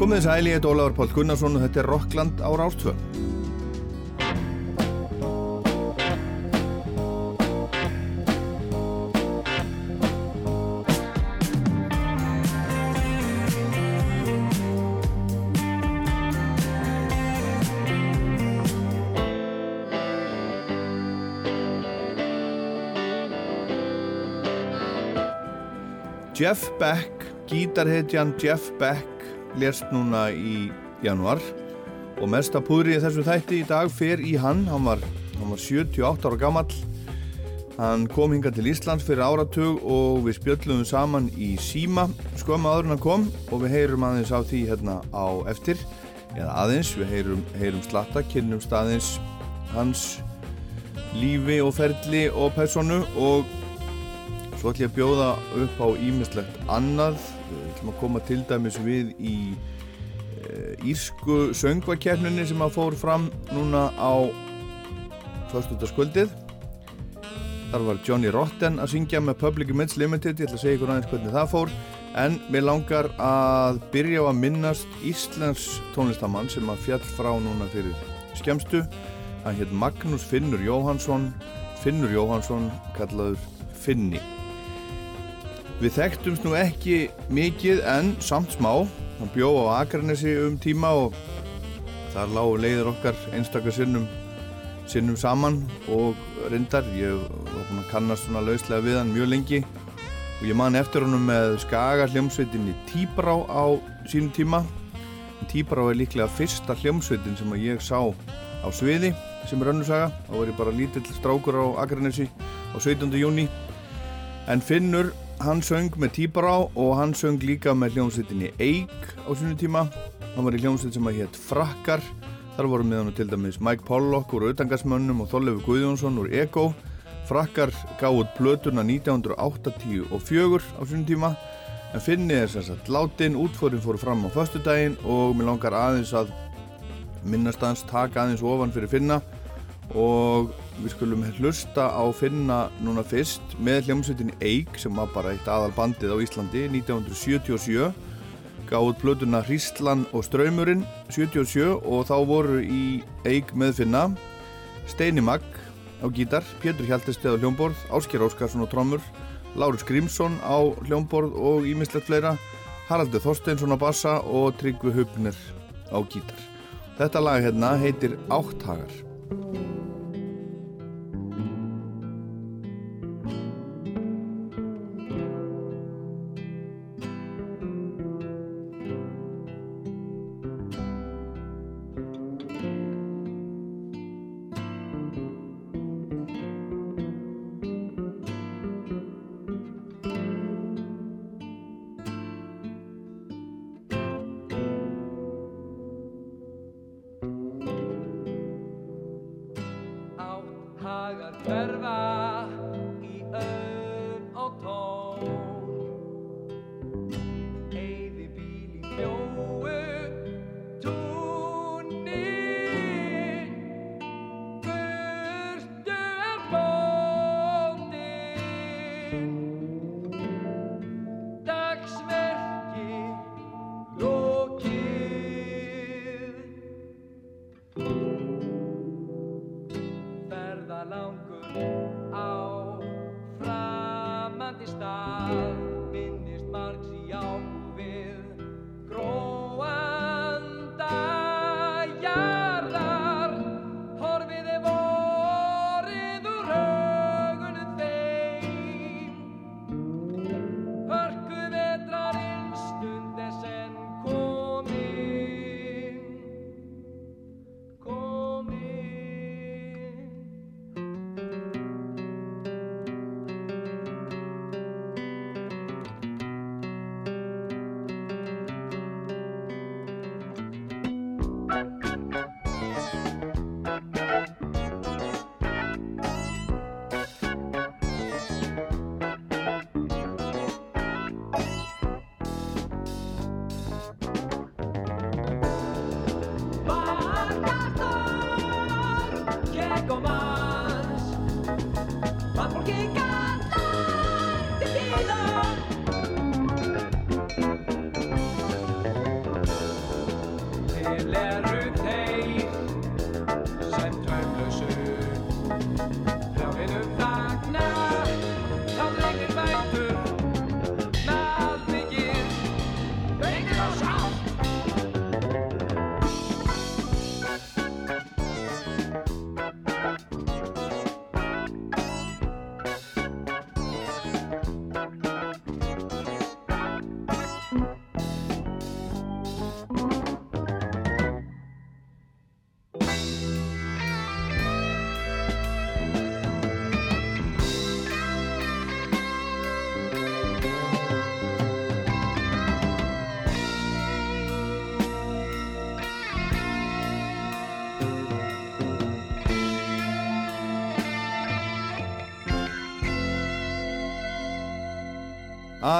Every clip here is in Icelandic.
Komið þess að æli, ég heit Ólaður Pál Gunnarsson og þetta er Rockland á Rástfjörn. Jeff Beck, gítarhetjan Jeff Beck lérst núna í januar og mesta púðri í þessu þætti í dag fer í hann, hann var, hann var 78 ára gammal hann kom hinga til Íslands fyrir áratug og við spjöllum saman í síma skömmu aður hann kom og við heyrum aðeins á því hérna á eftir eða aðeins, við heyrum, heyrum slatta kynnum staðins hans lífi og ferli og personu og Svo ætlum ég að bjóða upp á ímislegt annað. Við ætlum að koma til dæmis við í e, Írsku söngvakefninni sem að fór fram núna á fyrstutaskvöldið. Þar var Johnny Rotten að syngja með Public Image Limited. Ég ætla að segja ykkur aðeins hvernig það fór. En mér langar að byrja á að minnast Íslands tónlistamann sem að fjall frá núna fyrir skemstu. Hann hétt Magnús Finnur Jóhansson. Finnur Jóhansson kallaður Finni. Við þekktumst nú ekki mikið en samt smá. Hann bjó á Akranesi um tíma og þar lágu leiðir okkar einstakar sinnum, sinnum saman og reyndar. Ég var búin að kannast svona lauslega við hann mjög lengi og ég man eftir honum með Skaga hljómsveitinni Tíbrá á sínum tíma. Tíbrá er líklega fyrsta hljómsveitin sem ég sá á sviði sem er önnursaga. Þá var ég bara lítill strákur á Akranesi á 17. júni. En Finnur hann söng með Tíbará og hann söng líka með hljómsveitinni Eik á svona tíma. Hann var í hljómsveit sem að hétt Frakkar. Þar voru með hann til dæmis Mike Pollock úr Auðangarsmönnum og Þorlefi Guðjónsson úr Ego Frakkar gáð plötuna 1984 á svona tíma. En finnið er sérstaklega látin útfórin fóru fram á föstudaginn og mér langar aðeins að minnastans taka aðeins ofan fyrir finna. Og við skulum hlusta á finna núna fyrst með hljómsveitinni Eik sem var bara eitt aðal bandið á Íslandi 1977 gáð plötuna Hríslan og Ströymurinn 77 og þá voru í Eik með finna Steini Magg á gítar, Pétur Hjaltesteð á hljómborð, Ásker Óskarsson á trommur Lárus Grímsson á hljómborð og ímislegt fleira Haraldur Þorsteinsson á bassa og Tryggvi Hugner á gítar. Þetta lag hérna heitir Átthagar verdad.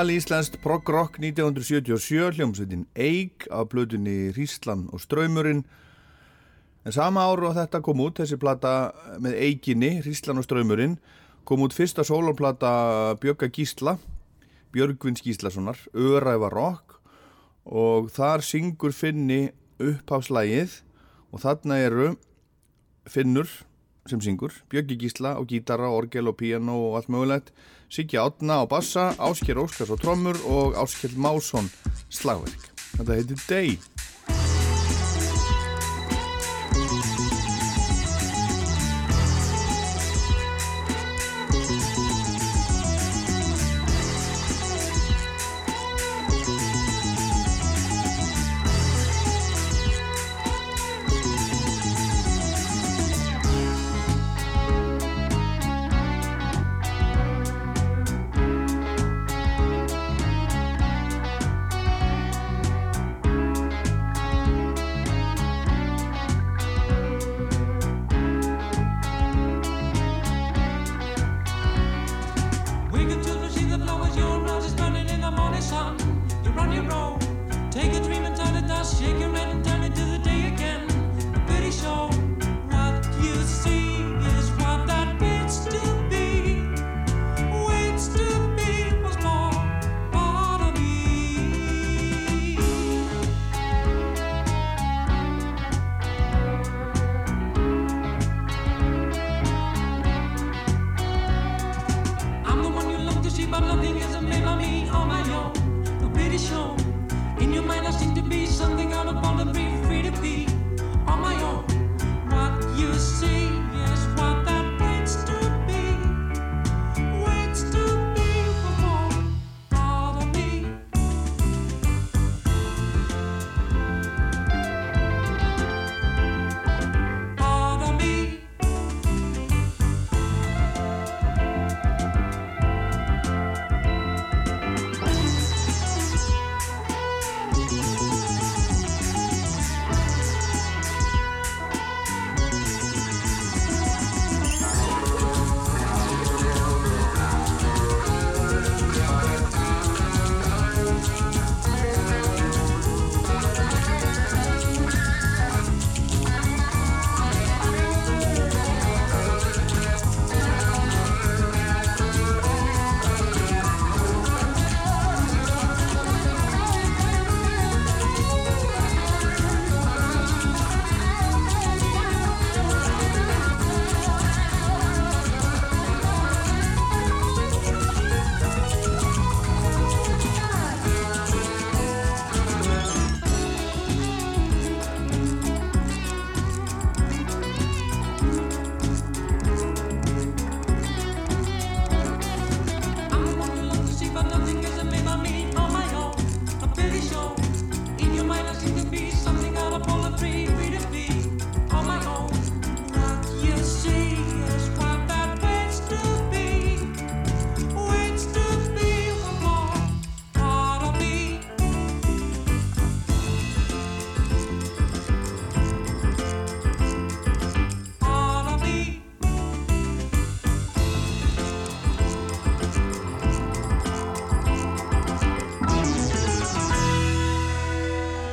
Alíslenskt prog-rock 1977, hljómsveitin Eik af blöðunni Ríslan og Ströymurinn. En sama áru á þetta kom út, þessi plata með Eikinni, Ríslan og Ströymurinn, kom út fyrsta sólónplata Björga Gísla, Björgvins Gíslasonar, Öræfa rock og þar syngur Finni uppháfslægið og þarna eru Finnur sem syngur, Björgi Gísla og gítara, orgel og piano og allt mögulegt Siggi Átna á bassa, Ásker Óskars á trommur og Áskell Másson slagverk. Þetta heitir Day.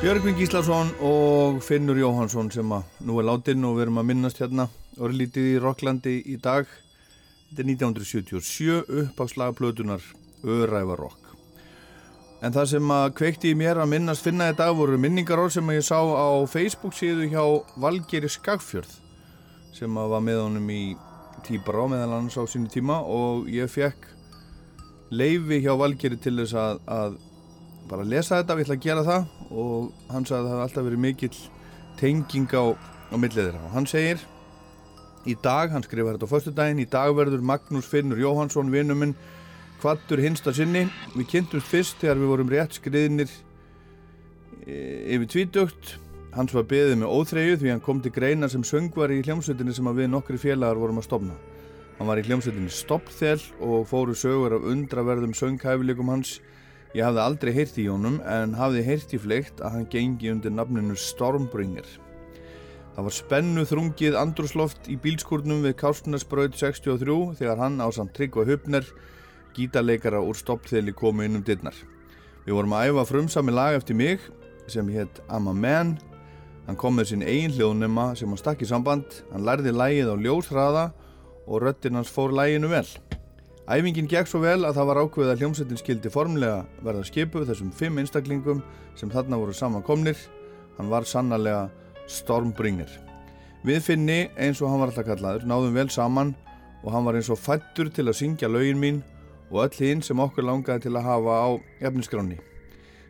Björgvin Gíslason og Finnur Jóhansson sem að nú er látin og við erum að minnast hérna orðlítið í Rocklandi í dag. Þetta er 1977 upp á slagplötunar Öræfa Rock. En það sem að kveikti í mér að minnast finna dag voru minningaról sem ég sá á Facebook síðu hjá Valgeri Skagfjörð sem að var með honum í Tíbrá meðal annars á sínu tíma og ég fekk leifi hjá Valgeri til þess að, að bara lesa þetta, við ætlum að gera það og hann sagði að það hefði alltaf verið mikill tenging á, á millið þeirra. Og hann segir í dag, hann skrifar þetta á förstu daginn í dag verður Magnús Finnur Jóhansson vinnuminn kvattur hinsta sinni. Við kynntumst fyrst þegar við vorum rétt skriðinir e, yfir tvítökt hans var beðið með óþreyju því hann kom til greina sem söngvar í hljómsveitinni sem við nokkri félagar vorum að stopna hann var í hljómsveitinni Stoppþell og fóru sögur af undraverðum sönghæfileikum hans Ég hafði aldrei heyrt í honum en hafði heyrt í fleikt að hann gengi undir nafninu Stormbringer. Það var spennu þrungið andrusloft í bílskurnum við Kárstunarsbröð 63 þegar hann á samt Tryggva Hupner gítarleikara úr stoppþeli komu inn um dittnar. Við vorum að æfa frumsami lag eftir mig sem hétt I'm a Man. Hann kom með sín eigin hljóðnema sem hann stakk í samband. Hann lærði lægið á ljósraða og röttin hans fór læginu vel. Æfingin gekk svo vel að það var ákveð að hljómsettin skildi formlega verða skipu þessum fimm einstaklingum sem þarna voru samankomnir. Hann var sannarlega Stormbringer. Við finni, eins og hann var alltaf kallaður, náðum vel saman og hann var eins og fættur til að syngja laugin mín og öll hinn sem okkur langaði til að hafa á efniskráni.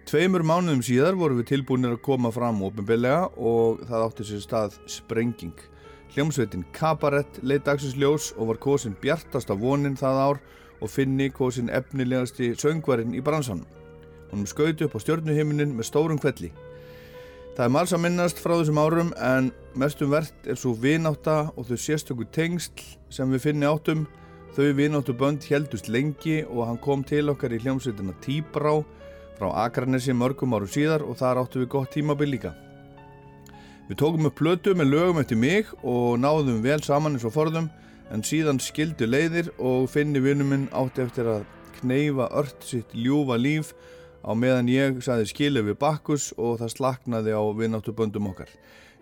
Tveimur mánuðum síðar voru við tilbúinir að koma fram ofinbillega og það átti sér stað sprenging. Hljómsveitin Kabarett leitt dagsins ljós og var kosin bjartast af vonin það ár og finni kosin efnilegasti söngvarinn í bransan. Hún skauti upp á stjórnuhiminin með stórum kvelli. Það er margs að minnast frá þessum árum en mestum verðt er svo vináta og þau sérstökur tengsl sem við finni áttum. Þau vináttu bönd heldust lengi og hann kom til okkar í hljómsveitina Tíbrá frá Akranesi mörgum árum síðar og þar áttu við gott tímabil líka. Við tókum upp plötu með lögum eftir mig og náðum vel saman eins og forðum en síðan skildu leiðir og finni vinnuminn átti eftir að kneifa ört sitt ljúfa líf á meðan ég saði skilu við bakkus og það slaknaði á viðnáttuböndum okkar.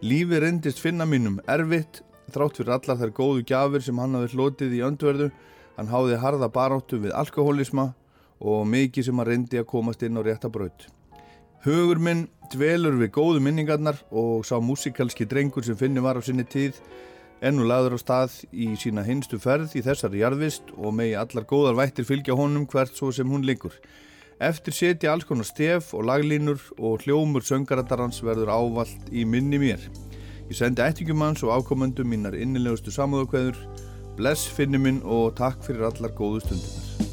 Lífi reyndist finna mínum erfitt, þrátt fyrir allar þær góðu gjafir sem hann hafi hlotið í öndverðu. Hann háði harða baráttu við alkoholisma og mikið sem hann reyndi að komast inn á rétta braut. Hugur minn dvelur við góðu minningarnar og sá músikalski drengur sem finni var á sinni tíð ennu laður á stað í sína hinstu ferð í þessari jarðvist og megi allar góðar vættir fylgja honum hvert svo sem hún liggur. Eftir setja alls konar stef og laglínur og hljómur söngarandarans verður ávalt í minni mér. Ég sendi ættingum hans og ákomendum mínar innilegustu samúðakveður. Bless finni minn og takk fyrir allar góðu stundinar.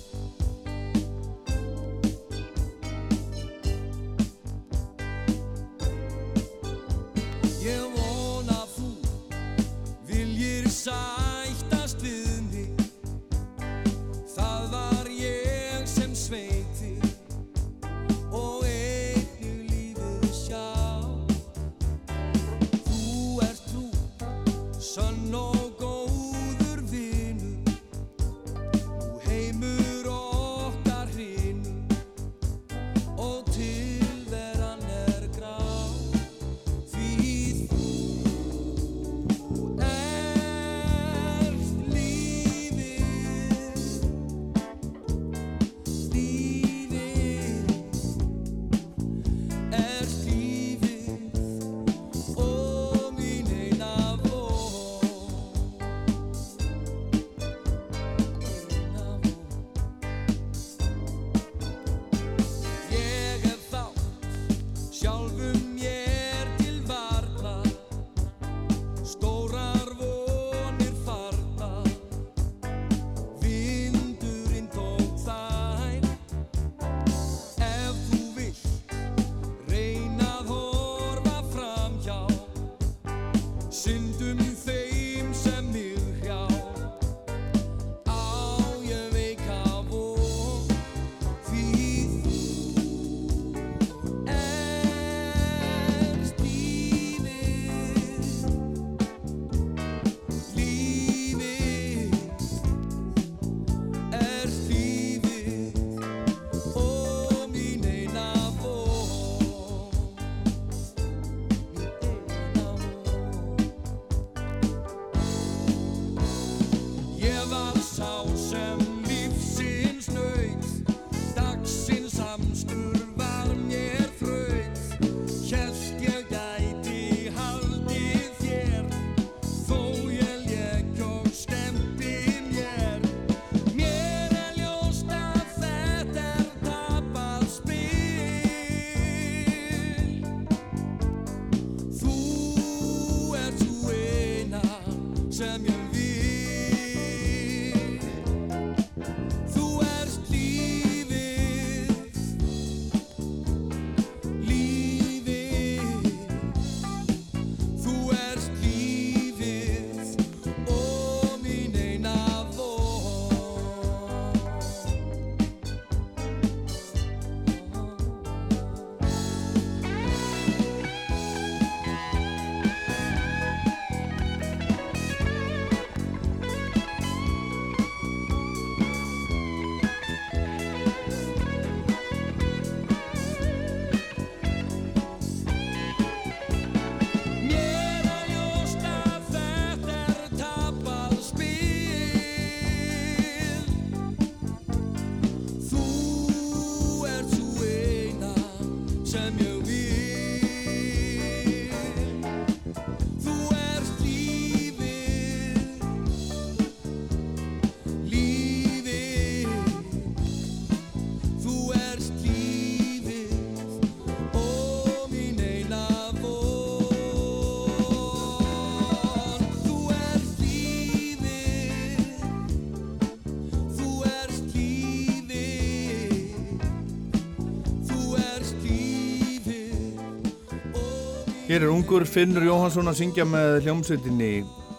Hér er ungur Finnur Jóhansson að syngja með hljómsveitinni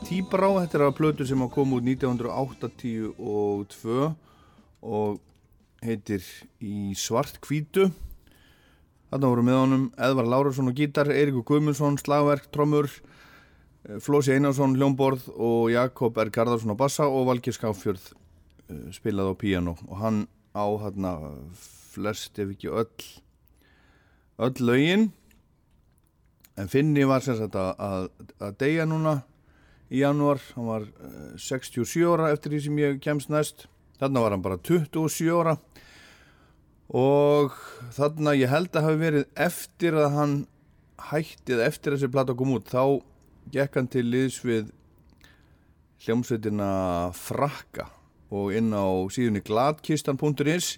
Tíbrá. Þetta er að plötu sem kom út 1982 og heitir Í svart kvítu. Þarna voru með honum Edvar Lárusson og gítar, Eirikur Guðmundsson, slagverk, trommur, eh, Flósi Einarsson, hljómborð og Jakob R. Garðarsson á bassa og Valgir Skáfjörð eh, spilaði á píano og hann á hérna flest ef ekki öll öll lögin en Finni var sem sagt að, að, að deyja núna í janúar, hann var 67 eh, ára eftir því sem ég kemst næst. Þarna var hann bara 27 ára. Og þarna ég held að hafi verið eftir að hann hættið eftir að þessi platta kom út þá gekk hann til liðs við hljómsveitina Frakka og inn á síðunni gladkistan.is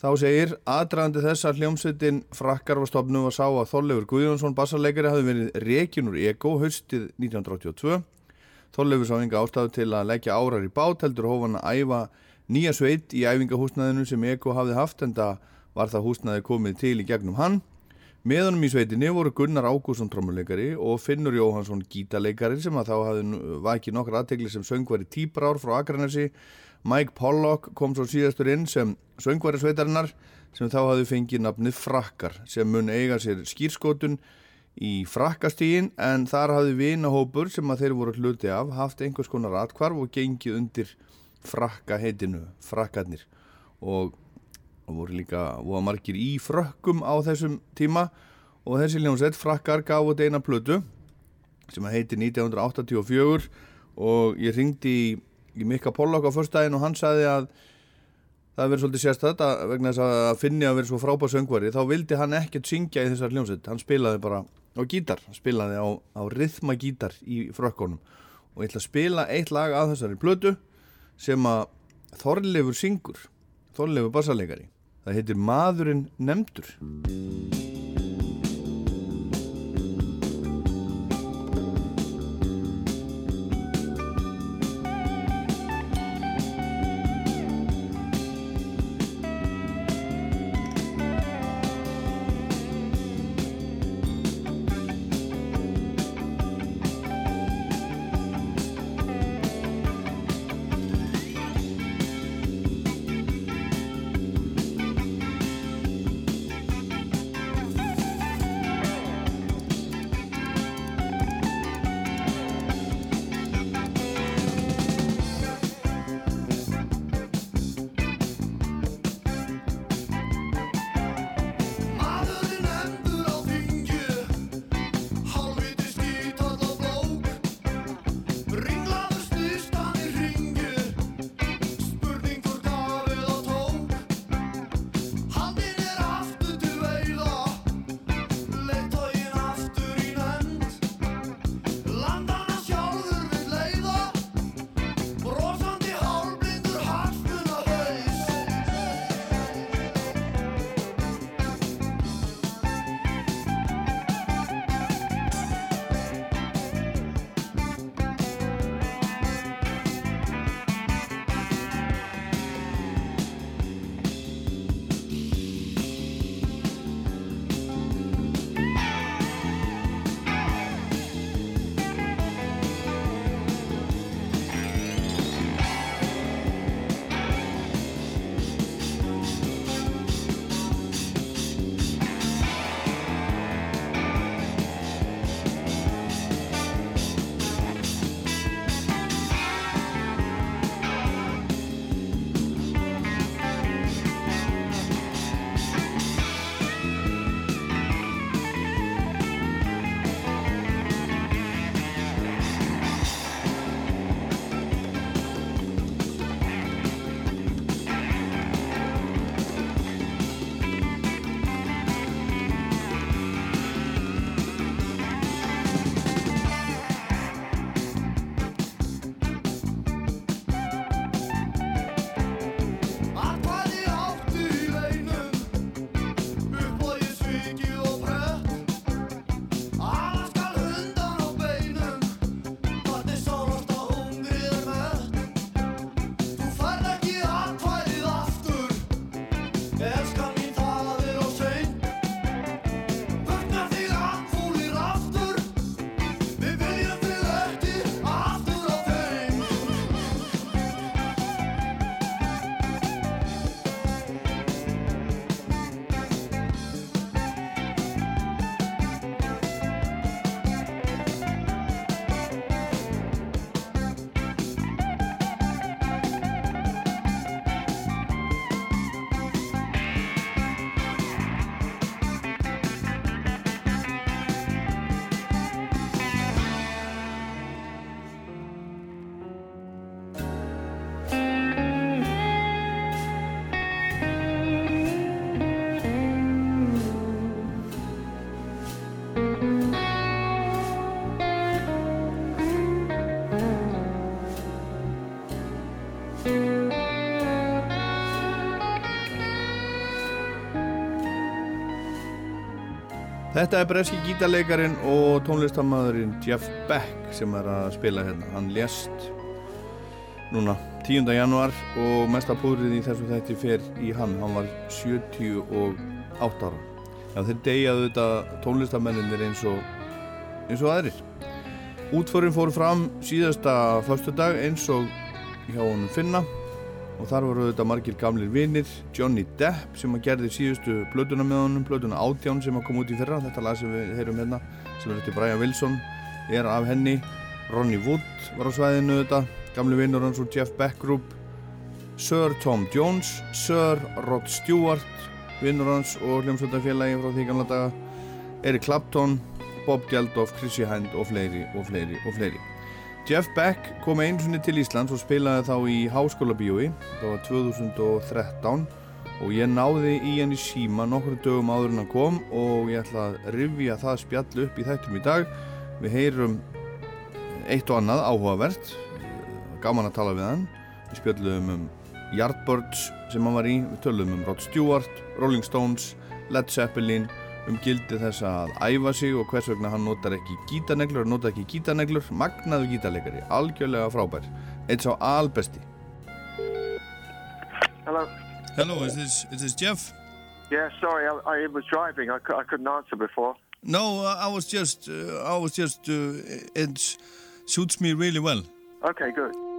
Þá segir aðdragandi þess að hljómsveitin frakkar var sá að Þorleifur Guðjónsson bassarleikari hafi verið rekin úr EGO haustið 1982. Þorleifur sá enga ástæðu til að leggja árar í bát heldur hófan að æfa nýja sveit í æfingahúsnaðinu sem EGO hafði haft en það var það húsnaði komið til í gegnum hann. Meðanum í sveitinni voru Gunnar Ágússon trommuleikari og Finnur Jóhansson gítaleikari sem að þá hafði vakið nokkur aðtegli sem söngvari tíbrár frá Akranesi Mike Pollock kom svo síðastur inn sem söngværi sveitarinnar sem þá hafði fengið nafnið Frakkar sem mun eiga sér skýrskotun í frakkastígin en þar hafði vinahópur sem að þeir voru hluti af haft einhvers konar atkvarf og gengið undir frakka heitinu, frakkarnir. Og, og voru líka voru margir í frökkum á þessum tíma. Og þessi ljónsett frakkar gaf út eina plötu sem að heiti 1984 og ég ringdi í Mikka Pollok á förstæðin og hann sagði að það verður svolítið sérstætt að vegna þess að finni að vera svo frábær söngvari þá vildi hann ekkert syngja í þessar hljómsveit. Hann spilaði bara á gítar hann spilaði á, á rithmagítar í frökkonum og ég ætla að spila eitt lag að þessari blödu sem að Þorleifur syngur Þorleifur bassalegari það heitir Maðurinn nefndur Þetta er breski gítarleikarin og tónlistamæðurinn Jeff Beck sem er að spila hérna. Hann lést núna 10. januar og mesta púrið í þessu þætti fer í hann. Hann var 78 ára. Já, þeir degjaðu þetta tónlistamæðinir eins og, eins og aðrir. Útförin fór fram síðasta fyrstu dag eins og hjá honum Finna og þar voru þetta margir gamlir vinnir Johnny Depp sem að gerði síðustu blötuna með honum, blötuna Átján sem að koma út í fyrra, þetta lag sem við heyrum hérna sem er þetta Brian Wilson er af henni, Ronnie Wood var á svæðinu þetta, gamli vinnur hans og Jeff Beck Group Sir Tom Jones, Sir Rod Stewart vinnur hans og hljómsvöldafélagi frá því gamla daga. Eric Clapton, Bob Geldof, Chrissy Hind og fleiri og fleiri og fleiri Jeff Beck kom einu sinni til Íslands og spilaði þá í háskóla bíói það var 2013 og ég náði í henni síma nokkru dögum áður en hann kom og ég ætla að rivja það spjall upp í þættum í dag. Við heyrum eitt og annað áhugavert. Gaman að tala við hann. Við spjallum um Yardbirds sem hann var í. Við tölum um Rod Stewart, Rolling Stones Led Zeppelin um gildi þess að æfa sig og hvers vegna hann notar ekki gítarneglur og notar ekki gítarneglur. Magnaðu gítarleikari, algjörlega frábær. Eitt sá albesti. Hello. Hello, is this, is this Jeff? Yeah, sorry, I, I was driving, I, I couldn't answer before. No, uh, I was just, uh, I was just, uh, it suits me really well. Okay, good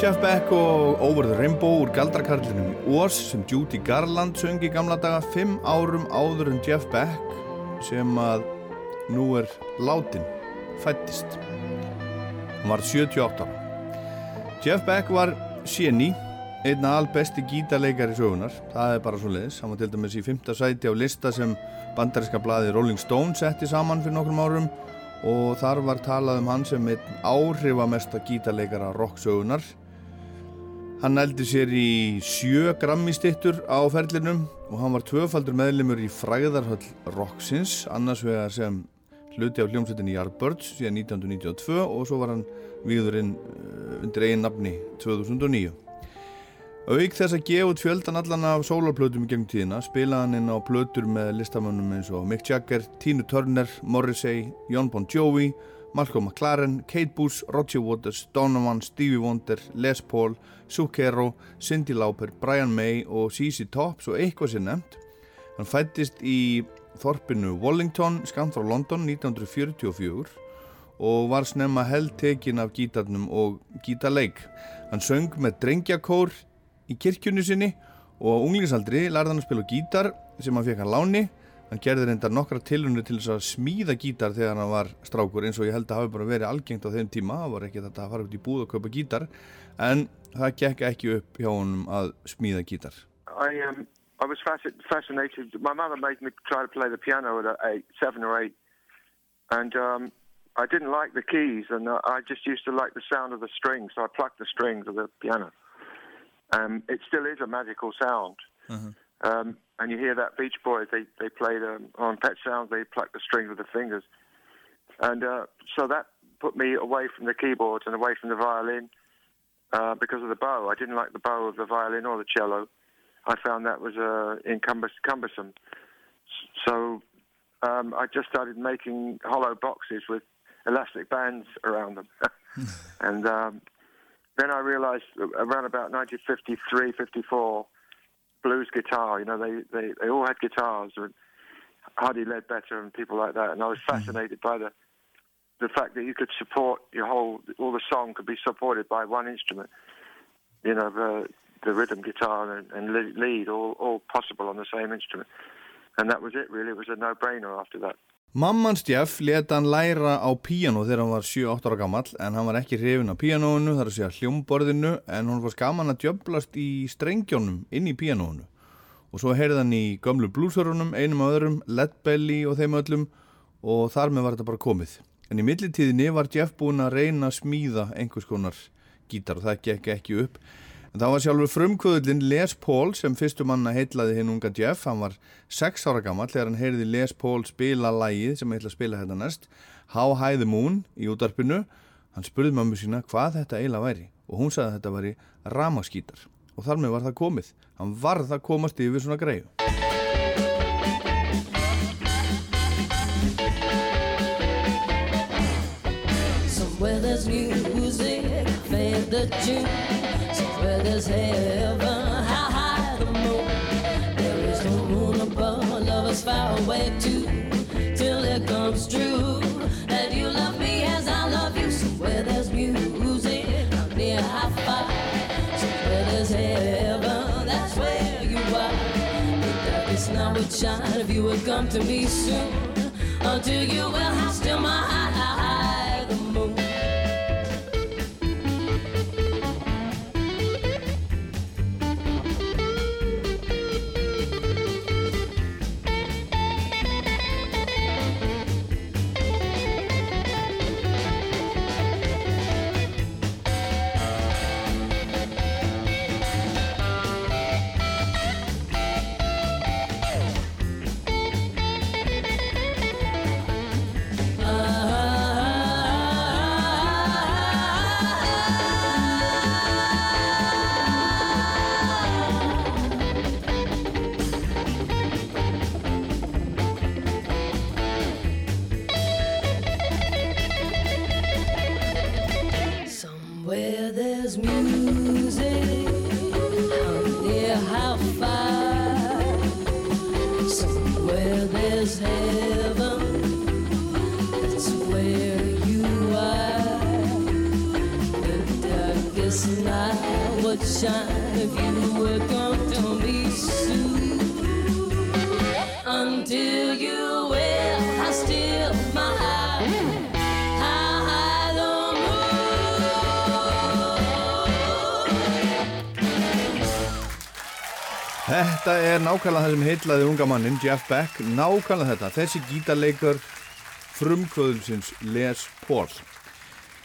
Jeff Beck og Over the Rainbow úr galdrakarlinum Ós sem Judy Garland söngi gamla daga fimm árum áður en Jeff Beck sem að nú er látin fættist hann var 78 ára. Jeff Beck var séni einna albesti gítarleikar í sögunar það er bara svo leiðis, hann var til dæmis í fymta sæti á lista sem bandaríska bladi Rolling Stone setti saman fyrir nokkrum árum og þar var talað um hann sem einn áhrifamesta gítarleikara rocksögunar Hann eldi sér í sjö grammistittur á ferlinum og hann var tvöfaldur meðlimur í fræðarhöll Roxins, annars vegar sem hluti á hljómsveitinni Yardbirds síðan 1992 og svo var hann viðurinn eh, undir eigin nafni 2009. Auk þess að gefa út fjöldan allan af sólarplötum í gegnum tíðina spilaði hann inn á plötur með listamönnum eins og Mick Jagger, Tina Turner, Morrissey, Jon Bon Jovi, Malcolm McLaren, Kate Bush, Roger Waters, Donovan, Stevie Wonder, Les Paul, Zucchero, Cyndi Lauper, Brian May og CC Tops og eitthvað sér nefnt. Hann fættist í þorpinu Wallington, skamt frá London 1944 og var snemma heldtekinn af gítarnum og gítarleik. Hann söng með drengjakór í kirkjunni sinni og á unglingsaldri lærði hann að spila gítar sem hann fekk hann láni Hann gerði reyndar nokkra tilunni til þess að smíða gítar þegar hann var strákur eins og ég held að hafi bara verið algengt á þeim tíma. Það var ekki þetta að fara út í búð og kaupa gítar en það gekk ekki upp hjá honum að smíða gítar. I, um, I was fascinated. My mother made me try to play the piano at eight, seven or eight and um, I didn't like the keys and I just used to like the sound of the strings so I plucked the strings of the piano. Um, it still is a magical sound. Uh -huh. Um, and you hear that Beach Boys, they, they played um, on Pet Sounds, they plucked the strings with their fingers. And uh, so that put me away from the keyboards and away from the violin uh, because of the bow. I didn't like the bow of the violin or the cello. I found that was uh, cumbersome. So um, I just started making hollow boxes with elastic bands around them. and um, then I realized around about 1953, 54, blues guitar, you know, they, they, they all had guitars, and Hardy Ledbetter and people like that. And I was mm-hmm. fascinated by the the fact that you could support your whole, all the song could be supported by one instrument. You know, the, the rhythm guitar and, and lead, all, all possible on the same instrument. And that was it really, it was a no-brainer after that. Mammans Jeff leta hann læra á píano þegar hann var 7-8 ára gammal en hann var ekki hrifin á píanónu þar að segja hljómborðinu en hann var skaman að djöblast í strengjónum inn í píanónu og svo heyrði hann í gömlu blúsörunum, einum og öðrum, Led Belly og þeim öllum og þar með var þetta bara komið. En í millitíðinni var Jeff búin að reyna að smíða einhvers konar gítar og það gekk ekki upp En það var sjálfur frumkvöðlinn Les Paul sem fyrstum manna heitlaði hinn unga Jeff. Hann var 6 ára gammal þegar hann heyrði Les Paul spila lægið sem heitla að spila þetta næst. How High the Moon í útarpinu. Hann spurði mammu sína hvað þetta eiginlega væri og hún sagði að þetta væri ramaskítar. Og þar með var það komið. Hann varð að komast yfir svona greið. Somewhere there's music, fade the tune darkest shine if you would come to me soon. Until you will have still my high, Þetta er nákvæmlega það sem heitlaði unga mannin Jeff Beck, nákvæmlega þetta. Þessi gítarleikar frumkvöðulsins Les Paul.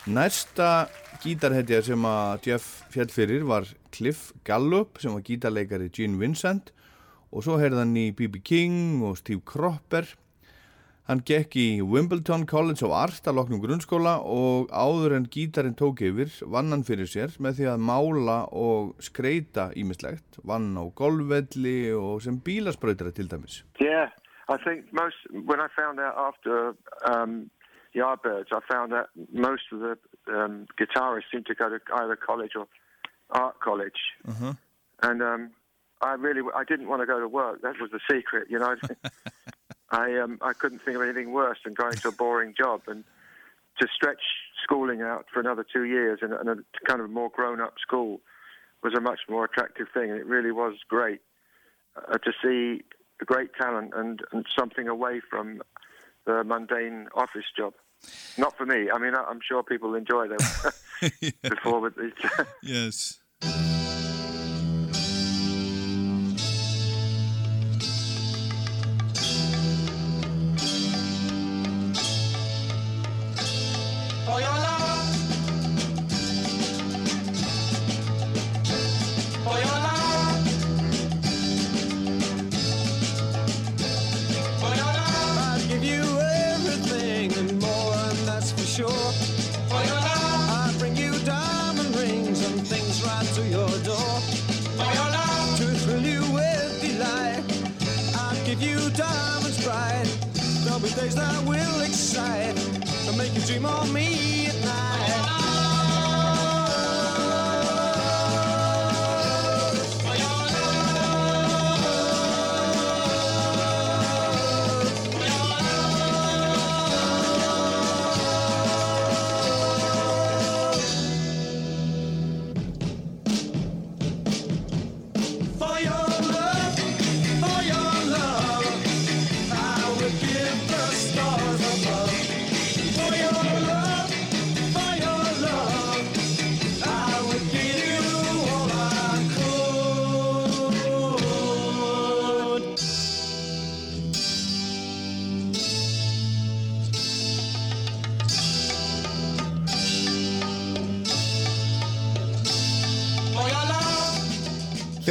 Næsta gítarhetja sem að Jeff fjall fyrir var Cliff Gallup sem var gítarleikari Gene Vincent. Og svo heyrðan í B.B. King og Steve Cropper Hann gekk í Wimbledon College of Art að loknum grunnskóla og áður en gítarinn tók yfir vann hann fyrir sér með því að mála og skreita ímislegt, vann á golfvelli og sem bílaspröytara til dæmis. Yeah, I think most, when I found out after um, Yardbirds, I found that most of the um, guitarists seemed to go to either college or art college. Uh -huh. And um, I really, I didn't want to go to work, that was the secret, you know. I um, I couldn't think of anything worse than going to a boring job and to stretch schooling out for another two years in, in a kind of more grown-up school was a much more attractive thing, and it really was great uh, to see great talent and, and something away from the mundane office job. Not for me. I mean, I'm sure people enjoy them yeah. before, but yes.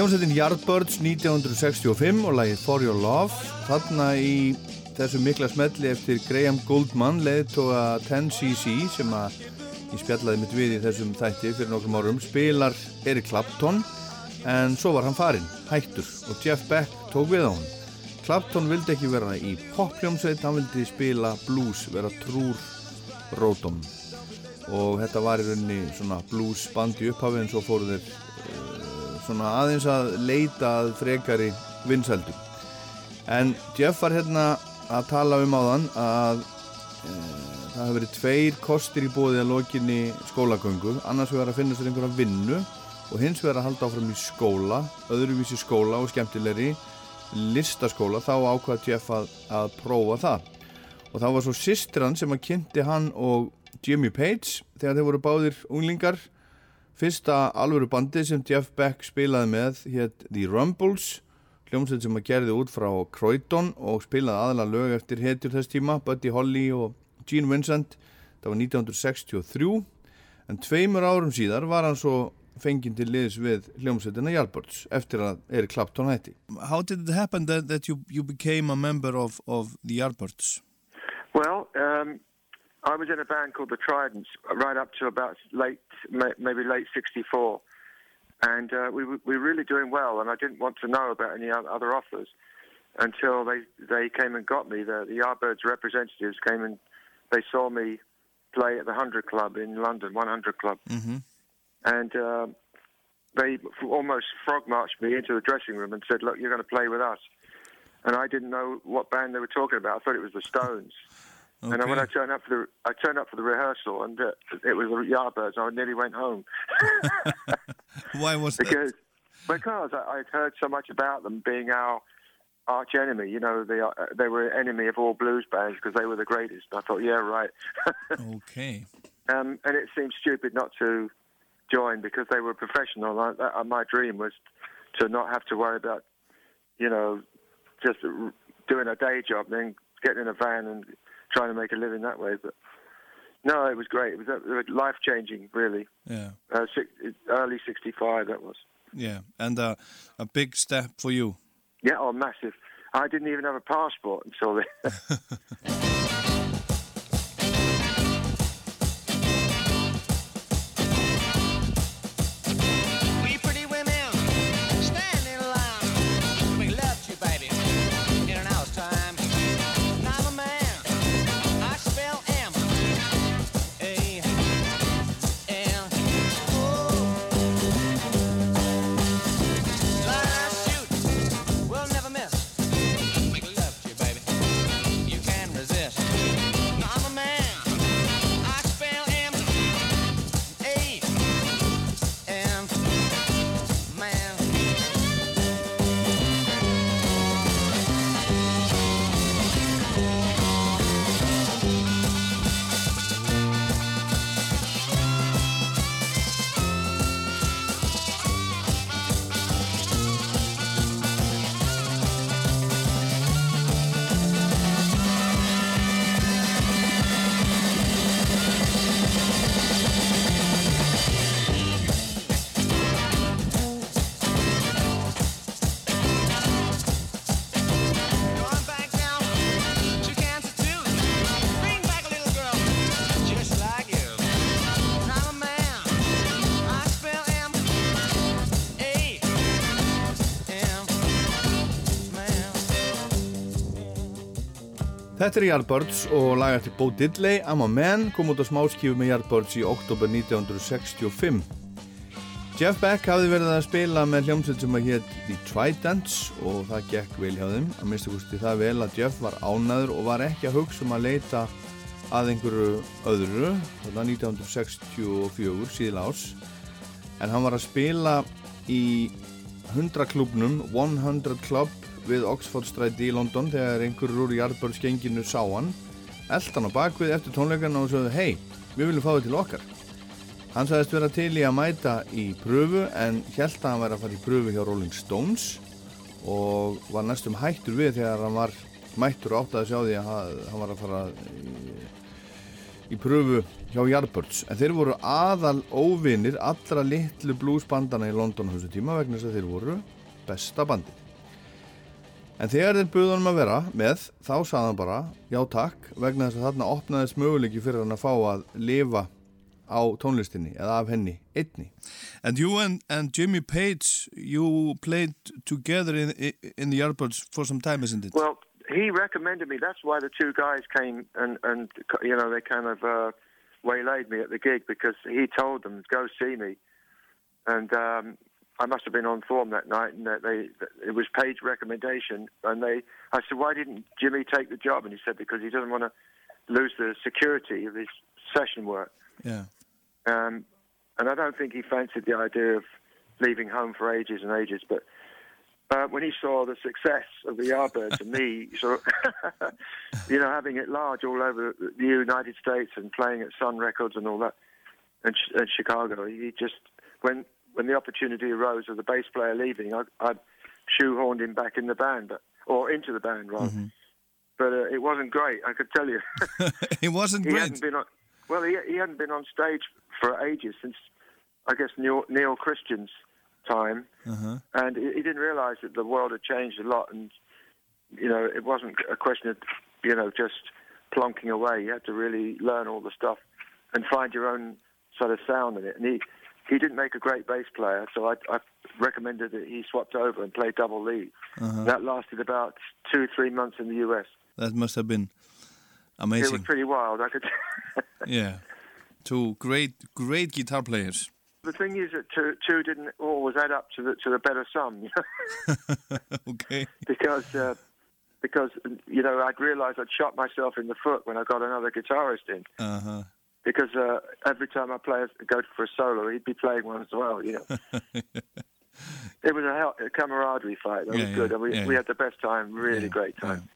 Hljómsveitin Yardbirds 1965 og lagið For Your Love. Þarna í þessu mikla smelli eftir Graham Goldman leiðtoga 10cc sem að ég spjallaði mitt við í þessum þætti fyrir nokkrum árum spilar Eric Clapton. En svo var hann farinn, hættur og Jeff Beck tók við á hann Clapton vildi ekki vera í popljómsveit hann vildi spila blues, vera trúr rótum. Og þetta var í rauninni svona blues band í upphafi en svo fóru þeir svona aðeins að leita að frekari vinsældum en Jeff var hérna að tala um áðan að e, það hefur verið tveir kostir í bóði að lokinni skólagöngu. Annars vegar að finna sér einhverja vinnu og hins vegar að halda áfram í skóla öðruvísi skóla og skemmtilegri listaskóla. Þá ákvað Jeff að, að prófa það. Og þá var svo systran sem að kynnti hann og Jimmy Page þegar þeir voru báðir unglingar Fyrsta alvöru bandi sem Jeff Beck spilaði með hétt The Rumbles, hljómsveit sem að gerði út frá Croydon og spilaði aðalega lög eftir hetjur þess tíma, Buddy Holly og Gene Vincent. Það var 1963, en tveimur árum síðar var hann svo fenginn til liðs við hljómsveitina Yardbirds eftir að Eric Clapton hætti. How did it happen that, that you, you became a member of, of the Yardbirds? Well, um, I was in a band called the Tridents right up to about late, maybe late '64, and uh, we were- we were really doing well. And I didn't want to know about any other offers until they they came and got me. The the Yardbirds representatives came and they saw me play at the Hundred Club in London, 100 Club, Mm-hmm. and uh, they almost frog marched me into the dressing room and said, "Look, you're going to play with us." And I didn't know what band they were talking about. I thought it was the Stones. And then when I turned up for the I turned up for the rehearsal, and uh, it was the Yardbirds. I nearly went home Why was that? because because I, I'd heard so much about them being our arch enemy. You know, they are, they were enemy of all blues bands because they were the greatest. I thought, yeah, right. Okay. um, and it seemed stupid not to join because they were professional. I, that, my dream was to not have to worry about, you know, just doing a day job, then getting in a van and trying to make a living that way. But no, it was great. It was, life changing, really. Yeah. Uh, six, early '65, that was. Yeah. And uh, a big step for you. Yeah, oh, massive. I didn't even have a passport until then. Þetta er Yardbirds og lag eftir Bo Diddley, I'm a Man, kom út á smáskífu með Yardbirds í oktober 1965. Jeff Beck hafði verið að spila með hljómsveit sem að hétt The Tridents og það gekk vel hjá þeim. Að minnstu gústi það vel að Jeff var ánaður og var ekki að hugsa um að leita að einhverju öðru, þarna 1964 síðan ás. En hann var að spila í 100 klubnum, 100 Club við Oxford Stræti í London þegar einhverjur úr Yardbirds genginu sá hann. Eldan á bakvið eftir tónleikarna og sögðu hei, við viljum fá þið til okkar. Hann sagðist vera til í að mæta í pröfu en held að hann væri að fara í pröfu hjá Rolling Stones og var næstum hættur við þegar hann var mættur og átt að sjá því að hann var að fara í, í pröfu hjá Yardbirds en þeir voru aðal óvinnir allra litlu bluesbandana í London á þessu tíma vegna þess að þeir voru besta bandið En þegar þeir buði honum að vera með, þá sagði hann bara já takk vegna þess að þarna opnaðist möguleiki fyrir hann að fá að lifa á tónlistinni eða af henni einni. And you and, and Jimmy Page, you played together in, in the Yardbirds for some time, isn't it? Well, he recommended me. That's why the two guys came and, and you know, they kind of uh, waylaid me at the gig because he told them, go see me. And um, I must have been on form that night, and that they it was Page recommendation, and they I said, why didn't Jimmy take the job? And he said because he doesn't want to lose the security of his session work. Yeah. Um, and I don't think he fancied the idea of leaving home for ages and ages, but. Uh, when he saw the success of the Yardbirds and me, sort of, you know, having it large all over the United States and playing at Sun Records and all that, and, and Chicago, he just when when the opportunity arose of the bass player leaving, I, I shoehorned him back in the band, but, or into the band rather. Mm-hmm. But uh, it wasn't great, I could tell you. it wasn't he great. Hadn't been on, well, he, he hadn't been on stage for ages since, I guess, Neil, Neil Christian's time, uh-huh. and he, he didn't realise that the world had changed a lot, and you know, it wasn't a question of, you know, just plonking away. You had to really learn all the stuff and find your own sort of sound in it. And he he didn't make a great bass player, so I, I recommended that he swapped over and played double lead. Uh-huh. That lasted about two, three months in the US. That must have been amazing. It was pretty wild. I could. yeah, two great, great guitar players. The thing is that two, two didn't always add up to the to the better sum. You know? okay. Because uh, because you know I'd realised I'd shot myself in the foot when I got another guitarist in. Uh huh. Because uh, every time I play a, go for a solo, he'd be playing one as well. You know. it was a, hell, a camaraderie fight. That Yeah, was good. yeah, and we, yeah. we had the best time. Really great time.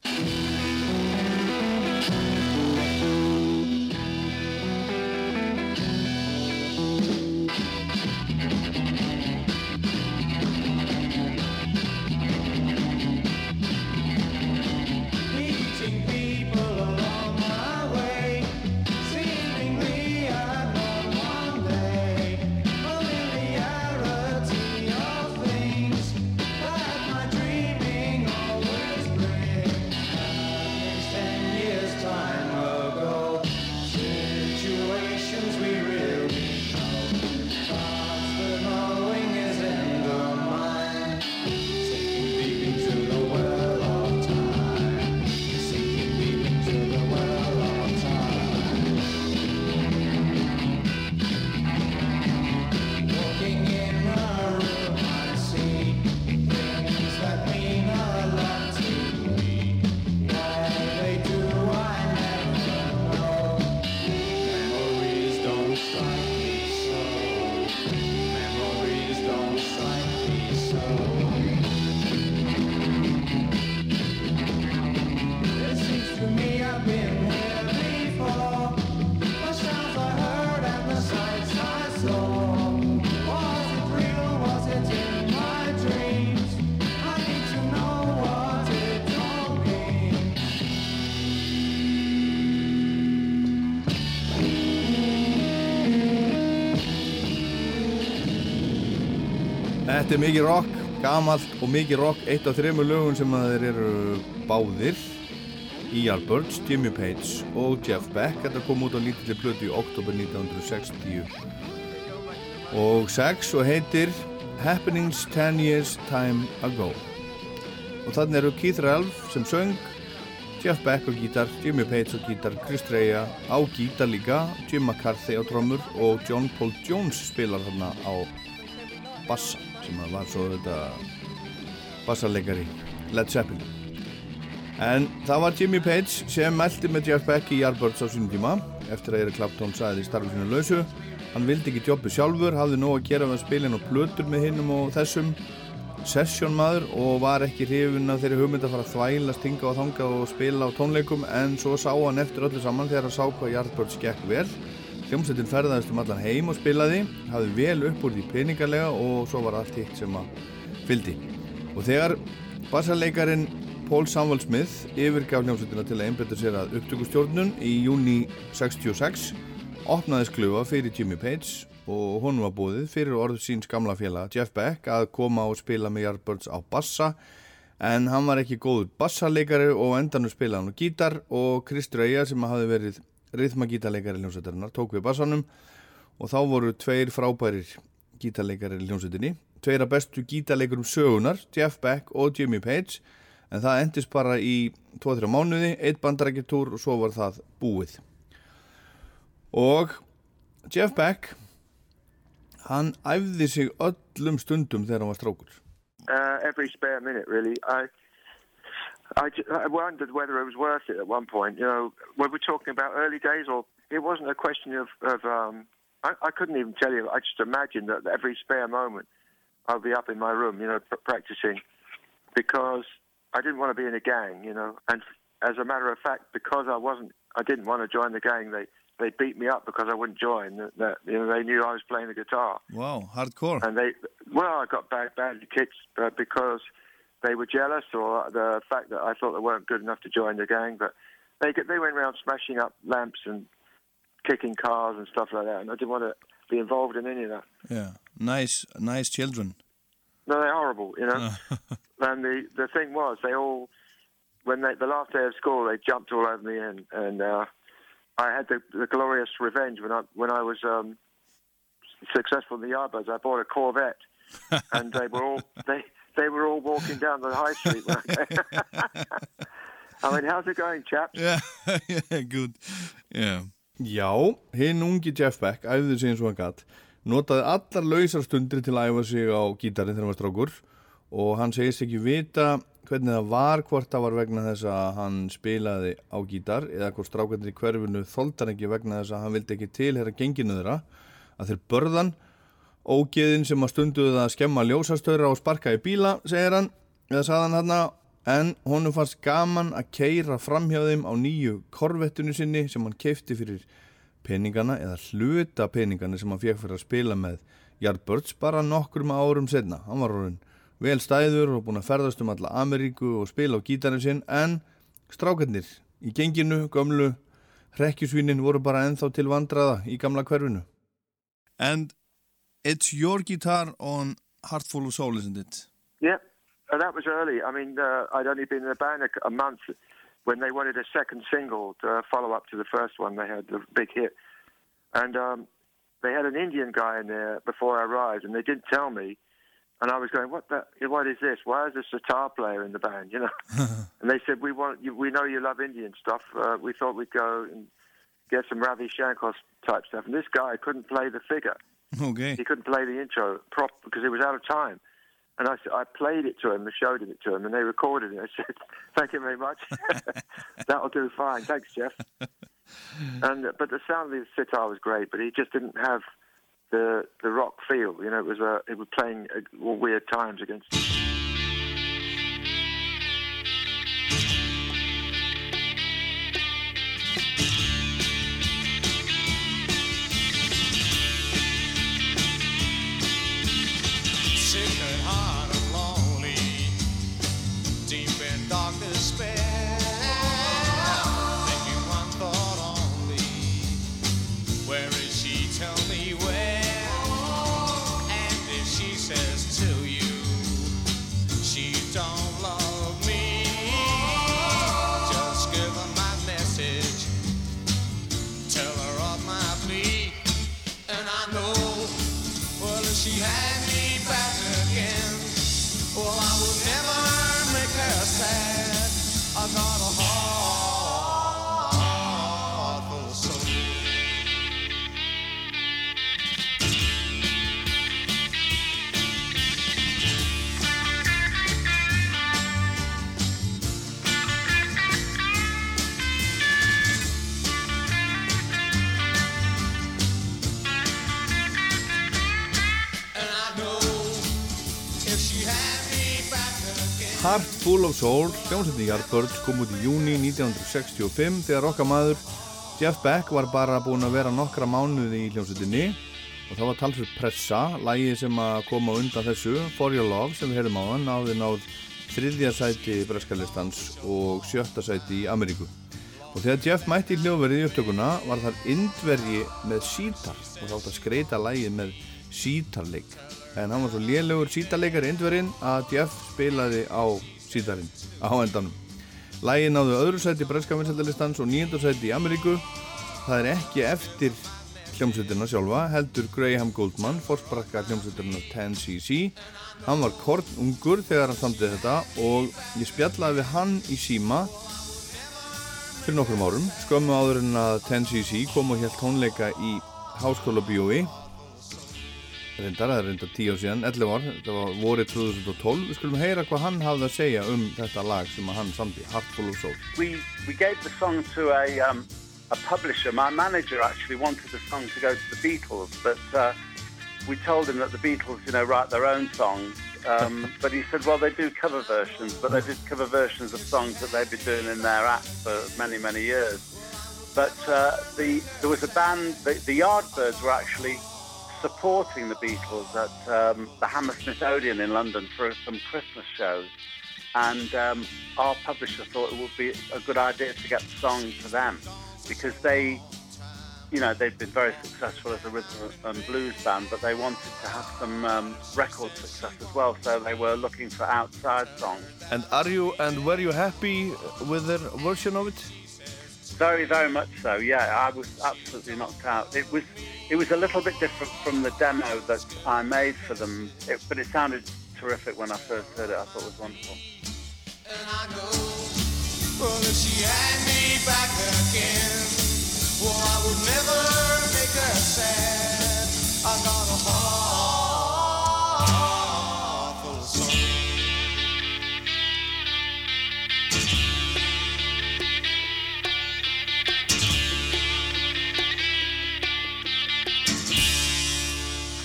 Þetta er mikið rock, gamalt og mikið rock, eitt af þremur lögun sem að þeir eru báðir í Yardbirds, Jimmy Page og Jeff Beck. Þetta kom út á lítilli plötu í oktober 1960 og 6 og heitir Happenings 10 Years Time Ago. Og þannig eru Keith Ralph sem söng, Jeff Beck á gítar, Jimmy Page á gítar, Chris Dreja á gítar líka, Jim McCarthy á trommur og John Paul Jones spilar þarna á bassa sem að var svo þetta bassarleikari Led Zeppelin. En það var Jimmy Page sem meldi með Jeff Beck í Yardbirds á sínum tíma eftir að Eric Clapton sagði í starfi sínu lausu. Hann vildi ekki jobbu sjálfur, hafði nóg að gera með spilin og plötur með hinnum og þessum sessjónmaður og var ekki hrifin af þeirri hugmynd að fara að þvæla, stinga og þanga og spila á tónleikum en svo sá hann eftir öllu saman þegar hann sá hvað Yardbirds gekk vel. Hljómsveitin ferðaðist um allan heim og spilaði, hafði vel upp úr því peningarlega og svo var allt hitt sem að fyldi. Og þegar bassarleikarin Paul Samuel Smith yfirgaf hljómsveitina til að einbetta sér að upptökustjórnun í júni 66 opnaði sklufa fyrir Jimmy Page og hún var búið fyrir orð síns gamla félag Jeff Beck að koma og spila með Yardbirds á bassa en hann var ekki góður bassarleikari og endanum spilaði hann á gítar og Chris Dreja sem hafði verið rithmagítarleikari hljómsveitarinnar tók við bassanum og þá voru tveir frábærir gítarleikari hljómsveitinni. Tveir af bestu gítarleikurum sögunar Jeff Beck og Jimmy Page en það endist bara í 2-3 mánuði, eitt bandarækjutúr og svo var það búið. Og Jeff Beck hann æfði sig öllum stundum þegar hann var strókur uh, every spare minute, really. I, I, I wondered whether it was worth it at one point. You know, were we talking about early days, or it wasn't a question of, of um, I, I couldn't even tell you. I just imagined that every spare moment I'd be up in my room, you know, pr- practicing, because I didn't want to be in a gang, you know. And as a matter of fact, because I wasn't, I didn't want to join the gang. They they beat me up because I wouldn't join. That, that you know, they knew I was playing the guitar Wow, hardcore. and they well i got bad badly kicked uh, because they were jealous or the fact that i thought they weren't good enough to join the gang but they they went around smashing up lamps and kicking cars and stuff like that and i didn't want to be involved in any of that Yeah, nice, nice children. no they're horrible you know and the the thing was they all when they the last day of school they jumped all over me and and uh i had the, the glorious revenge when i when i was um successful in the Yardbirds. I bought a Corvette, and they were all they they were all walking down the high street. I, mean, how's it going, chaps? Yeah, yeah, good. Yeah. Já, hinn ungi Jeff Beck æfði sig eins og hann gatt notaði allar lausar stundir til að æfa sig á gítarinn þegar hann var strákur og hann segist ekki vita hvernig það var hvort það var vegna þess að hann spilaði á gítar eða hvort strákarnir í hverfinu þoldan ekki vegna þess að hann vildi ekki tilhera genginu þeirra að þeir börðan ógeðin sem að stunduðu að skemma ljósastöra og sparka í bíla, segir hann eða sagði hann hann en honum fannst gaman að keira framhjá þeim á nýju korvettinu sinni sem hann keifti fyrir peningana eða hluta peningana sem hann fekk fyrir að spila með Yardbirds bara nokkrum árum setna. Hann var orðin vel stæður og búin að ferðast um alla Ameríku og spila á gítarinn sinn en strákarnir í genginu, gömlu hrekkjusvínin voru bara ennþá til vandraða í gamla hverfinu. And it's your guitar on Heartful of Soul, isn't it? Yeah, and that was early. I mean, uh, I'd only been in the band a, a month when they wanted a second single to follow up to the first one. They had the big hit, and um, they had an Indian guy in there before I arrived, and they didn't tell me. And I was going, "What the? What is this? Why is this sitar player in the band?" You know. and they said, "We want. You, we know you love Indian stuff. Uh, we thought we'd go and get some Ravi Shankar type stuff." And this guy couldn't play the figure Okay. he couldn't play the intro prop because it was out of time. And I, I played it to him and showed it to him, and they recorded it. I said, "Thank you very much. That'll do fine. Thanks, Jeff." and but the sound of the sitar was great, but he just didn't have the the rock feel. You know, it was uh, it was playing at weird times against. Heart Full of Soul, hljómsveitin Yardbirds kom út í júni 1965 þegar okkar maður Jeff Beck var bara búinn að vera nokkra mánuði í hljómsveitinni og það var talsveit pressa, lægi sem að koma undan þessu, For Your Love sem við heyrðum á hann, náði náð þriðja sæti Breskalistans og sjötta sæti í Ameríku. Og þegar Jeff mætti í hljóðverið í upptökuna var þar indvergi með sítar og þátt að skreita lægið með sítarleik. En hann var svo lélugur sítarleikar indvergin að Jeff spilaði á sítarinn á endanum. Lægið náðu öðru sæti Breska vinsættalistans og nýjönda sæti í Ameríku. Það er ekki eftir hljómsveitina sjálfa, heldur Graham Goldman, fórsprakka hljómsveitina 10cc. Hann var kornungur þegar hann samtið þetta og ég spjallaði við hann í síma fyrir nokkrum árum, skömmu áður en að 10cc kom og helt tónleika í Háskóla Bíói reyndar, það er reyndar 10 ár síðan 11 ár, þetta var vorið 2012 við skulum heyra hvað hann hafði að segja um þetta lag sem hann Heartful of Soul we we gave the song to a um, a publisher. My manager actually wanted the song to go to the Beatles, but uh, we told him that the Beatles, you know, write their own songs. Um, but he said, well, they do cover versions, but they did cover versions of songs that they've been doing in their act for many, many years. But uh, the there was a band, the, the Yardbirds were actually supporting the Beatles at um, the Hammersmith Odeon in London for some Christmas shows. And um, our publisher thought it would be a good idea to get the song to them because they, you know, they've been very successful as a rhythm and blues band, but they wanted to have some um, record success as well. So they were looking for outside songs. And are you, and were you happy with their version of it? Very, very much so. Yeah, I was absolutely knocked out. It was, it was a little bit different from the demo that I made for them, it, but it sounded terrific when I first heard it. I thought it was wonderful. Well, if she had me back again, well, I would never make her sad.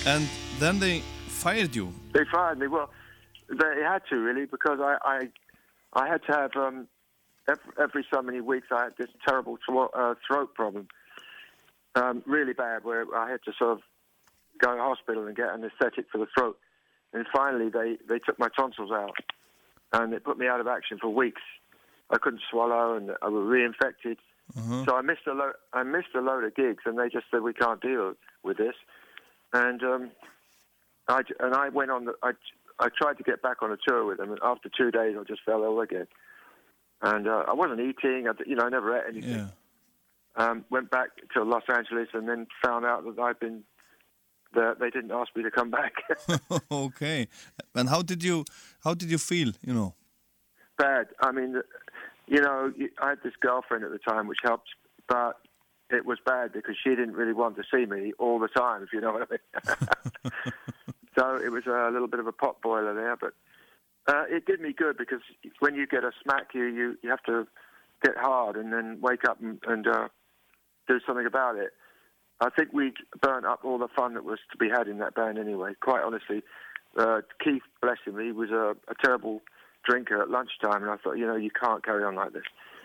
And then they fired you. They fired me. Well, they had to really because I I, I had to have um, every, every so many weeks I had this terrible thro- uh, throat problem, um, really bad, where I had to sort of go to hospital and get an anaesthetic for the throat. And finally, they they took my tonsils out, and it put me out of action for weeks. I couldn't swallow, and I was reinfected. So I missed a lo- I missed a load of gigs, and they just said we can't deal with this. And um, I and I went on. The, I I tried to get back on a tour with them, and after two days, I just fell ill again. And uh, I wasn't eating. I, you know, I never ate anything. Yeah. Um, went back to Los Angeles, and then found out that I'd been. That they didn't ask me to come back. okay. And how did you how did you feel, you know? Bad. I mean, you know, I had this girlfriend at the time, which helped, but it was bad because she didn't really want to see me all the time, if you know what I mean. so it was a little bit of a pot boiler there, but uh, it did me good because when you get a smack, you you, you have to get hard and then wake up and, and uh, do something about it. I think we burnt up all the fun that was to be had in that band anyway. Quite honestly, uh, Keith, bless him, he was a, a terrible drinker at lunchtime, and I thought, you know, you can't carry on like this.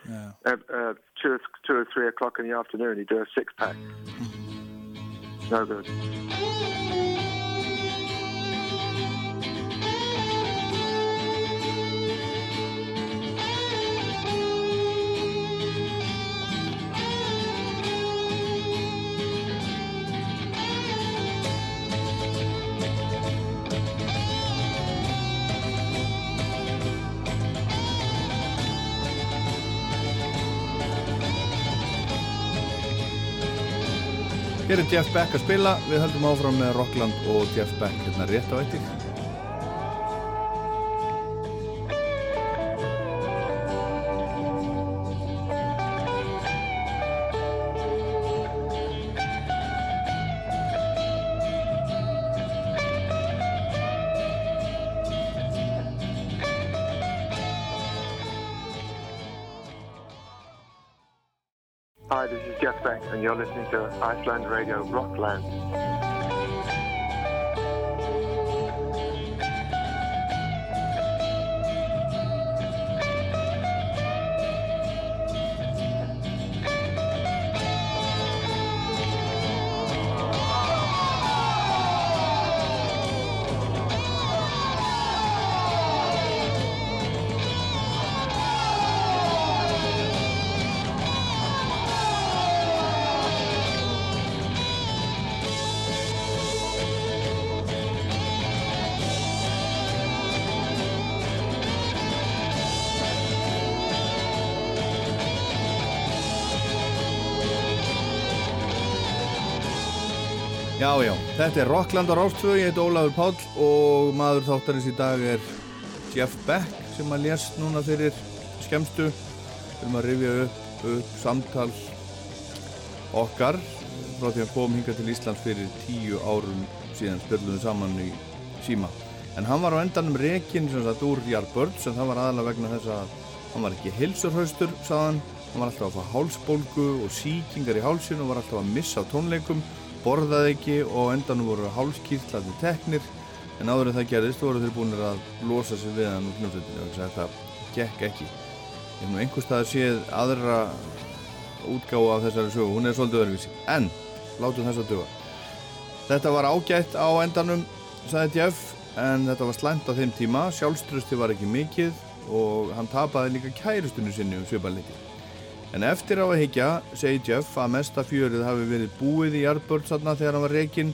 Yeah. Uh, uh, two, or- two or three o'clock in the afternoon, he'd do a six pack. No good. Hér er Jeff Beck að spila, við höldum áfram með Rockland og Jeff Beck hérna rétt á eittir. And you're listening to Iceland Radio Rockland. Já, já, þetta er Rockland á Rástfjö, ég heit Ólafur Páll og maður þáttarins í dag er Jeff Beck sem að lést núna fyrir skemstu erum að rifja upp, upp samtal okkar frá því að kom hinga til Íslands fyrir tíu árum síðan við saman í síma. En hann var á endanum rekin sem sagt úr Yardbirds en það var aðalega vegna þess að hann var ekki hilsurhaustur saðan, hann. Var alltaf að fá hálsbólgu og síkingar í hálsinu og var alltaf að missa tónleikum borðaði ekki og á endanum voru hálskýrtlaði teknir en áður en það gerðist voru þeir búinir að losa sig við hann úr hljómsveitinu og þetta gekk ekki. Ég hef nú einhvers staðar séð aðra útgáfa af þessari sögu. Hún er svolítið öðruvísi. En látum þess að duga. Þetta var ágætt á endanum sagði Jeff en þetta var slæmt á þeim tíma. Sjálfströsti var ekki mikið og hann tapaði líka kærustunni sinni um sviparleiti En eftir á að higgja, segi Jeff að mesta fjörið hafi verið búið í Yardbirds þarna þegar hann var reikinn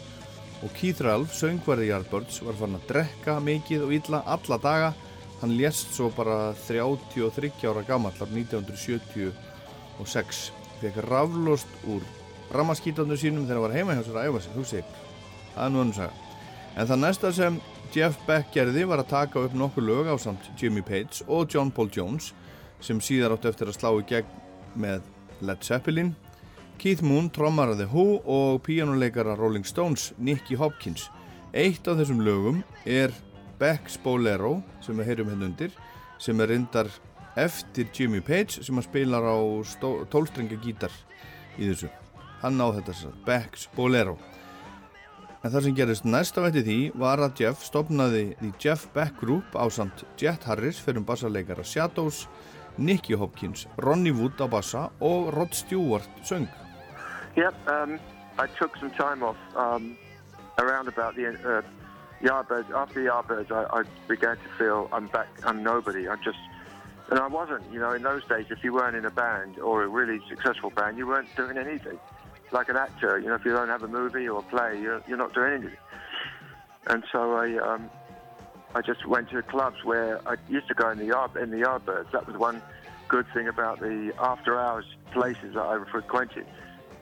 og Keith Ralph, söngvarði Yardbirds, var farin að drekka mikið og illa alla daga. Hann lést svo bara 33 ára gammal af 1976. Fekk raflost úr ramaskítandu sínum þegar hann var heima hjá sér að æfa sig, hugsi ykkur. Það er nú önnum saga. En það næsta sem Jeff Beck gerði var að taka upp nokkur lög á samt Jimmy Page og John Paul Jones sem síðar átt eftir að slá í gegn með Led Zeppelin, Keith Moon, trommara The Who og píjánuleikara Rolling Stones, Nicky Hopkins. Eitt af þessum lögum er Beck's Bolero sem við heyrum hérna undir, sem er reyndar eftir Jimmy Page sem að spilar á tólstrenga gítar í þessu. Hann á þetta sér, Beck's Bolero. En það sem gerist næsta vetti því var að Jeff stopnaði The Jeff Beck Group á samt Jet Harris fyrir um bassarleikara Shadows, Nicky Hopkins, Ronnie Wood á bassa og Rod Stewart söng. Yep, um, I took some time off um, around about the uh, Yardbirds. After the Yardbirds, I, I began to feel I'm back, I'm nobody. I just, and I wasn't. You know, in those days, if you weren't in a band or a really successful band, you weren't doing anything. Like an actor, you know, if you don't have a movie or a play, you're, you're not doing anything. And so I, um, I just went to clubs where I used to go in the yard in the Yardbirds. That was one good thing about the after hours places that I frequented.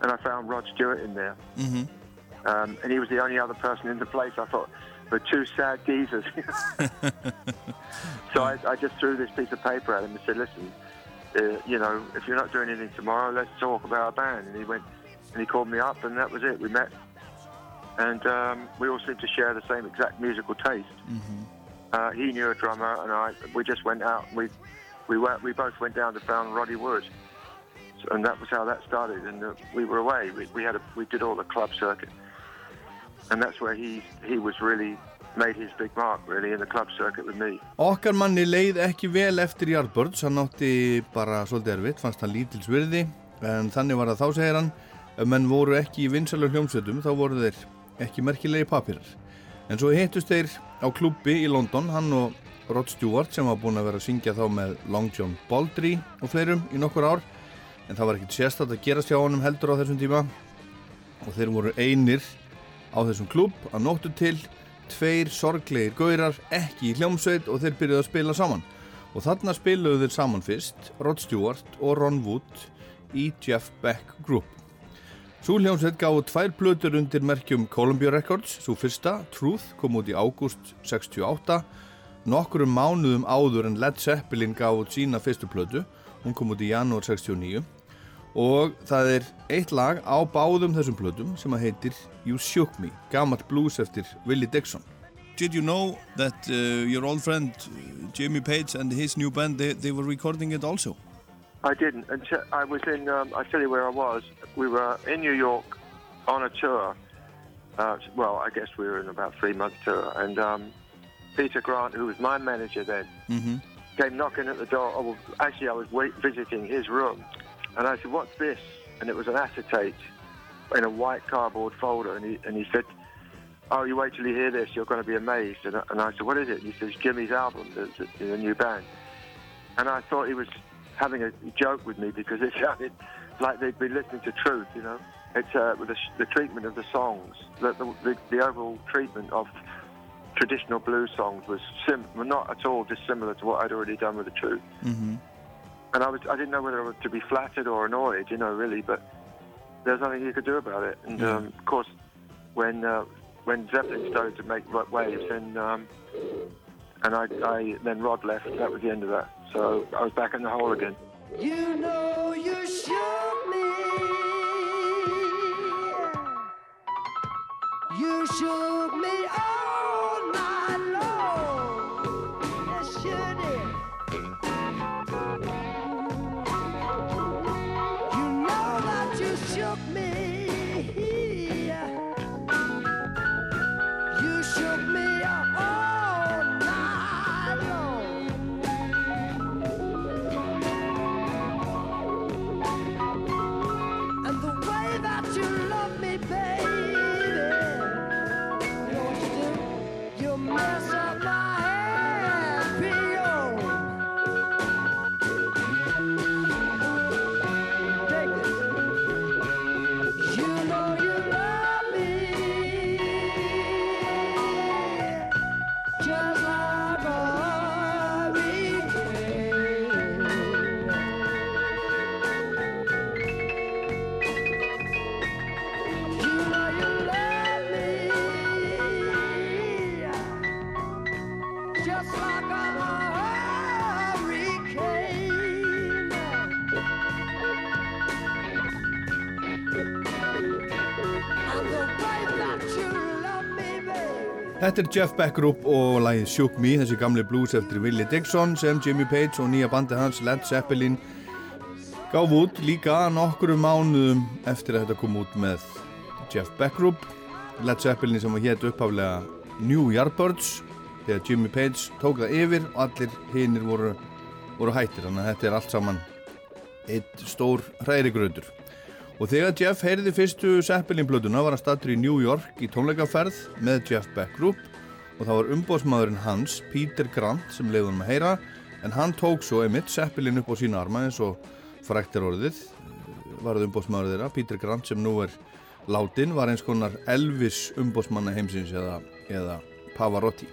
And I found Rod Stewart in there. Mhm. Um, and he was the only other person in the place. I thought, but two sad geezers. so I, I just threw this piece of paper at him and said, listen, uh, you know, if you're not doing anything tomorrow, let's talk about a band. And he went, and he called me up, and that was it. We met, and um, we all seemed to share the same exact musical taste. Uh, he knew a drummer, and I. We just went out. We we went. We both went down to found Roddy Wood, so, and that was how that started. And uh, we were away. We, we had a, we did all the club circuit, and that's where he he was really made his big mark really in the club circuit with me. Okkar manni leið ekki vel eftir Yardbirds, hann átti bara svolítið erfitt, fannst hann lítils virði, en þannig var það þá segir hann, ef menn voru ekki í vinsalur hljómsveitum þá voru þeir ekki merkilegi papirar. En svo hittust þeir á klubbi í London, hann og Rod Stewart sem var búinn að vera að syngja þá með Long John Baldry og fleirum í nokkur ár, en það var ekkert sérstætt að gerast hjá honum heldur á þessum tíma. Og þeir voru einir á þessum klubb að nóttu til tveir sorglegir gaurar ekki í hljómsveit og þeir byrjuðu að spila saman. Og þarna spiluðu þeir saman fyrst Rod Stewart og Ron Wood í Jeff Beck Group Sú hljómsveit gáðu tvær plötur undir merkjum Columbia Records svo fyrsta, Truth, kom út í ágúst 68 nokkrum mánuðum áður en Led Zeppelin gáðu sína fyrstu plötu hún kom út í janúar 69 og það er eitt lag á báðum þessum plötum sem að heitir You Shook Me, gamalt blues eftir Willie Dixon. Did you know that uh, your old friend uh, Jimmy Page and his new band, they, they were recording it also? I didn't. Until I was in. Um, I tell you where I was. We were in New York on a tour. Uh, well, I guess we were in about three month tour, and um, Peter Grant, who was my manager then, Mm-hmm. came knocking at the door. Oh, well, actually, I was wait, visiting his room, and I said, "What's this?" And it was an acetate in a white cardboard folder, and he and he said, "Oh, you wait till you hear this. You're going to be amazed." And I, and I said, "What is it?" And He says, "Jimmy's album, the, the new band." And I thought he was having a joke with me because it sounded like they'd been listening to Truth, you know. It's uh, with the, the treatment of the songs, the, the, the, the overall treatment of traditional blues songs was sim- not at all dissimilar to what I'd already done with the Truth. Mm-hmm. And I was I didn't know whether I was to be flattered or annoyed, you know, really, but there's nothing you could do about it. And Yeah. um, of course, when uh, when Zeppelin started to make waves, and um, and I, I then Rod left. That was the end of that. So I was back in the hole again. You know you shook me. You shook me all night long. Yes, you did. Þetta er Jeff Beck Group og lagið Shook Me, þessi gamli blues eftir Willie Dixon sem Jimmy Page og nýja bandi hans Led Zeppelin gaf út líka nokkru mánuðum eftir að þetta kom út með Jeff Beck Group Led Zeppelin sem var hétt upphaflega New Yardbirds þegar Jimmy Page tók það yfir og allir hinnir voru, voru hættir. Þannig að þetta er allt saman eitt stór hrærigrautur Og þegar Jeff heyrði fyrstu Zeppelin-blötuna var hann stattur í New York í tónleikaferð með Jeff Beck Group og það var umbóðsmaðurinn hans, Peter Grant, sem leiði hann að heyra en hann tók svo einmitt Zeppelin upp á sína arma eins og fræktir orðið. Varð umbóðsmaður þeirra, Peter Grant sem nú er látin, var eins konar Elvis umbóðsmanna heimsins eða, eða Pavarotti.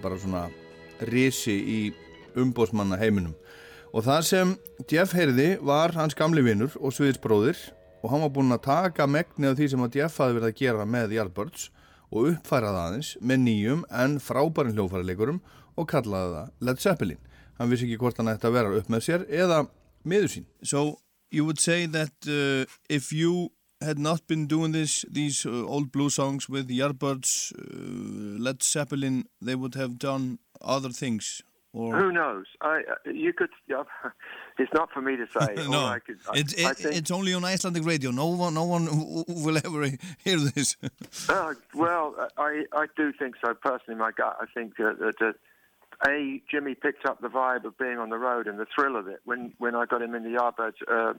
Bara svona risi í umbóðsmanna heiminum Og það sem Jeff heyrði var hans gamli vinnur og sviðisbróðir og hann var búinn að taka megnið af því sem að Jeff hafi verið að gera með Yardbirds og uppfæra það aðeins með nýjum en frábærin hljófarleikurum og kallaði það Led Zeppelin. Hann vissi ekki hvort hann ætti að vera upp með sér eða miður sín. So you would say that uh, if you had not been doing this, these uh, old blues songs with Yardbirds, uh, Led Zeppelin, they would have done other things. Or Who knows? I uh, you could. Yeah, it's not for me to say. No, I could, I, it, I think, it's only on Icelandic radio. No one, no one will ever hear this. Uh, well, I, I do think so personally. My gut, I think that, that, that a Jimmy picked up the vibe of being on the road and the thrill of it when when I got him in the Yardbirds uh,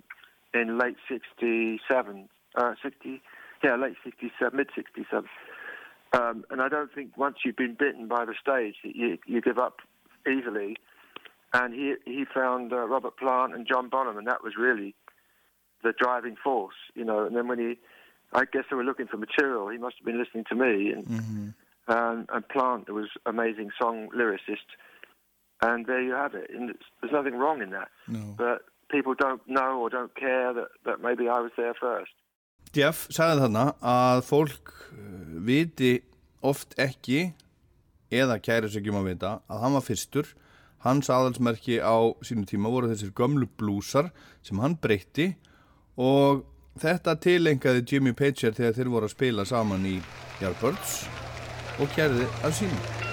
in late '67, uh, '60, yeah, late '67, mid '67. Um, and I don't think once you've been bitten by the stage that you you give up easily. And he he found uh, Robert Plant and John Bonham, and that was really the driving force, you know. And then when he, I guess they were looking for material. He must have been listening to me, and um, and Plant was amazing song lyricist, and there you have it. And it's, there's nothing wrong in that, No. but people don't know or don't care that that maybe I was there first. Jeff sagði þarna að fólk uh, viti oft ekki eða kæri sig ekki um að vita að hann var fyrstur. Hans aðalsmerki á sínu tíma voru þessir gömlu blúsar sem hann breytti og þetta tilengaði Jimmy Pager þegar þeir voru að spila saman í Yardbirds og kærði af sínu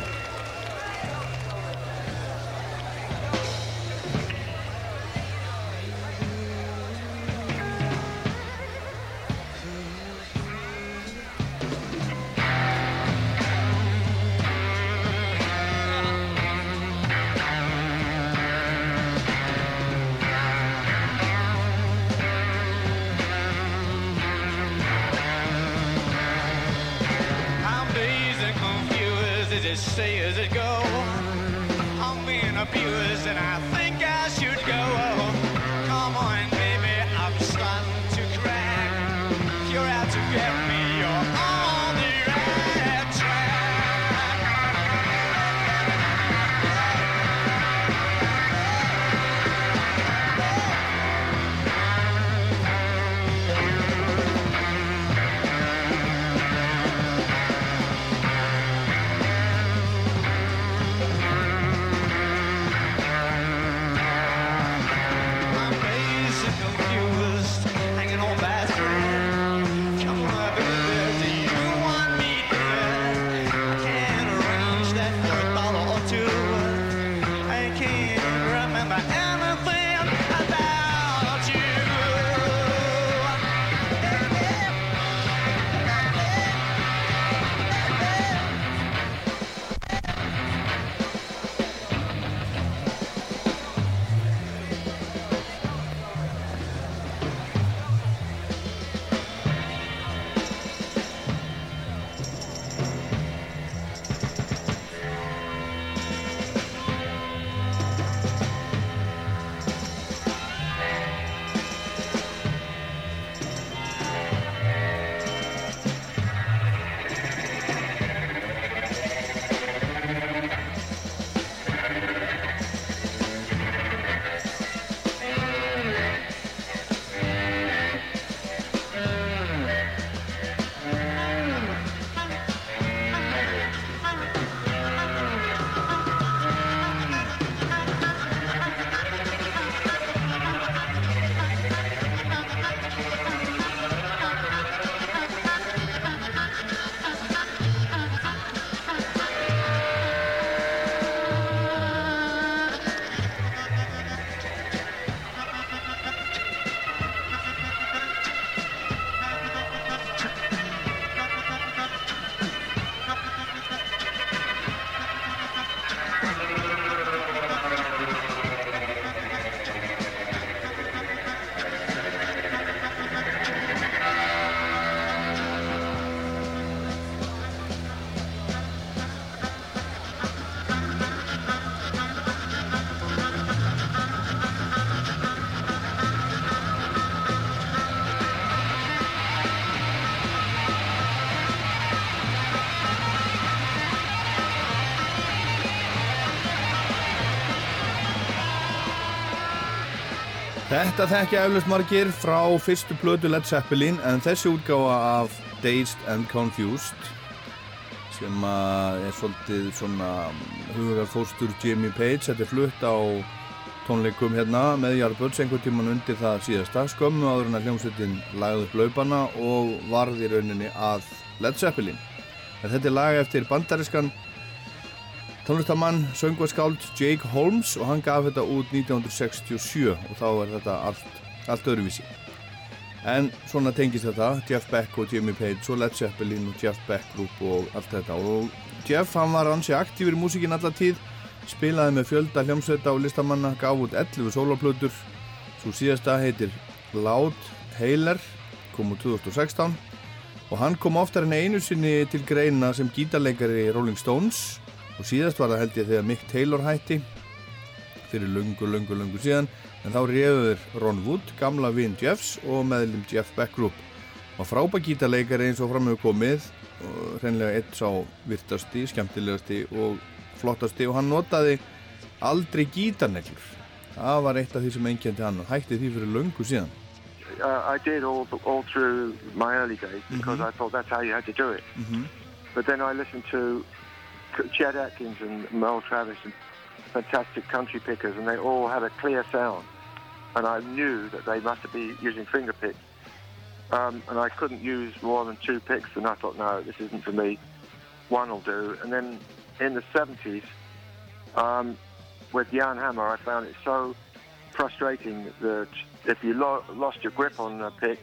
Þetta þekkja eflust margir frá fyrstu plötu Led Zeppelin en þessi útgáfa af Dazed and Confused sem er svolítið svona hugarfóstur Jimmy Page. Þetta er flutt á tónleikum hérna með Jarbjörns einhvern tíman undir það síðasta skömmu áður en að hljómsveitin lagði upp laupana og varði rauninni að Led Zeppelin. En þetta er lag eftir bandariskan tónlistamann, söngvaskáld Jake Holmes og hann gaf þetta út 1967 og þá er þetta allt, allt öðruvísi. En svona tengist þetta Jeff Beck og Jimmy Page og Led Zeppelin og Jeff Beck Group og allt þetta. Og Jeff hann var ansi aktífur í músíkin alla tíð spilaði með fjölda hljómsveita og listamanna gaf út 11 soloplötur svo síðasta heitir Loud Heiler kom út 2016 og hann kom oftar en einu sinni til greina sem gítarleikari Rolling Stones og síðast var það held ég þegar Mick Taylor hætti. Fyrir lungu, lungu, lungu síðan. En þá reyður Ron Wood, gamla vinn Jeffs og meðlum Jeff Beck Group og frábæk gítarleikari eins og framöfu komið. Og hreinlega eitt sá virtasti, skemmtilegasti og flottasti. Og hann notaði aldrei gítarneglur. Það var eitt af því sem einnkjenti hann og hætti því fyrir lungu síðan. Uh, I did all all through my early days because I thought that's how you had to do it. But then I listened to Chet Atkins and Mel Travis and fantastic country pickers, and they all had a clear sound. And I knew that they must be using finger picks. Um, and I couldn't use more than two picks, and I thought, no, this isn't for me. One will do. And then in the 70s, um, with Jan Hammer, I found it so frustrating that if you lo- lost your grip on a pick,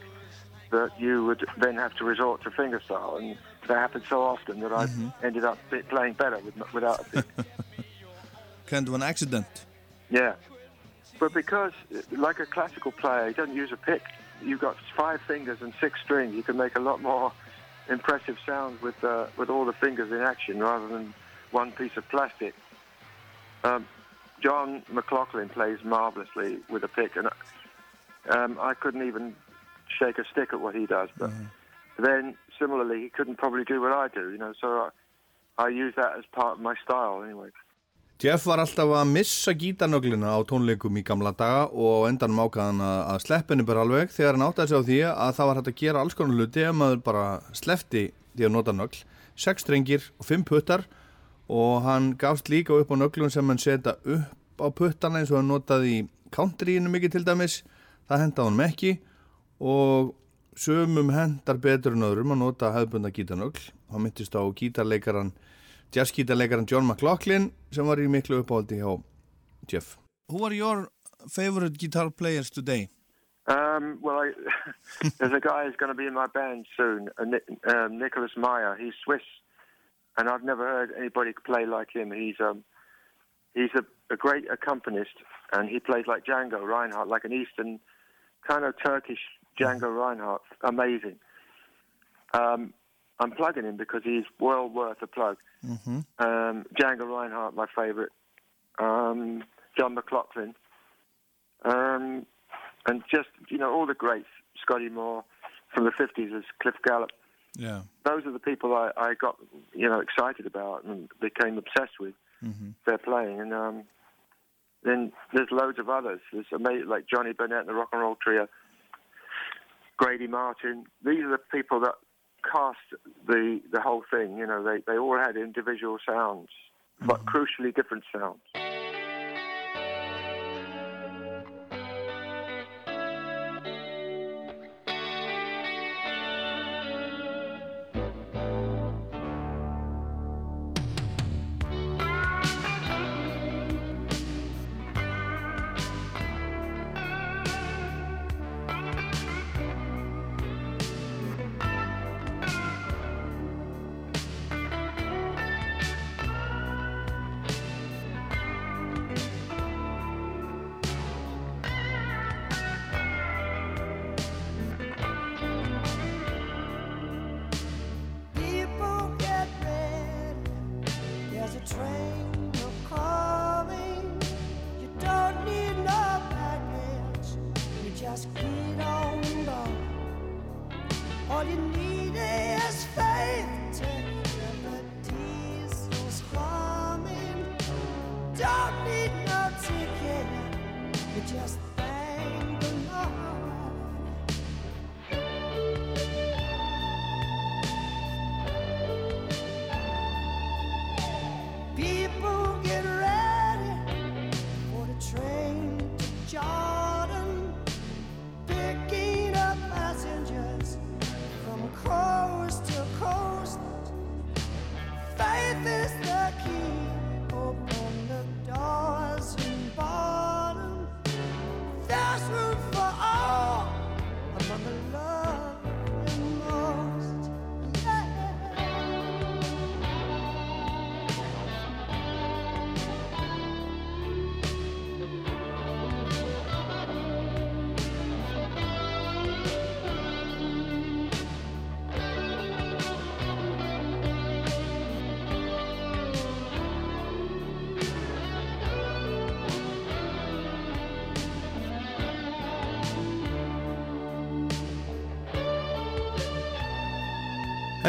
that you would then have to resort to fingerstyle. And that happened so often that I ended up playing better with, without a pick. Kind of an accident. Yeah. But because, like a classical player, he doesn't use a pick. You've got five fingers and six strings. You can make a lot more impressive sounds with uh, with all the fingers in action rather than one piece of plastic. Um, John McLaughlin plays marvelously with a pick, and um, I couldn't even shake a stick at what he does. But then, similarly, he couldn't probably do what I do. You know, so I, I use that as part of my style anyway. Jeff var alltaf að missa gítarnöglina á tónleikum í gamla daga og á endan mákaðan að, sleppinu bara alveg þegar hann áttaði sig á því að það var hægt að gera alls konar hluti ef maður bara sleppti því að nota nögl. Sex strengir og fimm puttar og hann gafst líka upp á nöglun sem hann setja upp á puttana eins og hann notaði í countryinu mikið til dæmis. Það hendaði hann ekki og sömum hendar betur en öðrum að nota hefðbunda gítarnögl. Hann myndist á gítarleikaran jazzgítarleikaran John McLaughlin sem var í miklu uppáhaldi hjá Jeff. Who are your favorite guitar players today? Um, well, I, there's a guy who's going to be in my band soon, uh, um, Nicholas Meyer. He's Swiss, and I've never heard anybody play like him. He's um, he's a, a great accompanist, and he plays like Django Reinhardt, like an Eastern kind of Turkish Django Reinhardt. Amazing. Um, I'm plugging him because he's well worth a plug. Um, Django Reinhardt, my favorite. Um, John McLaughlin. Um, and just, you know, all the greats. Scotty Moore from the 50s as Cliff Gallup. Yeah. Those are the people I, I got, you know, excited about and became obsessed with their playing. And um, then there's loads of others. There's amazing, like Johnny Burnett and the Rock and Roll Trio, Grady Martin. These are the people that cast the the whole thing. You know, they, they all had individual sounds, but mm-hmm. crucially different sounds.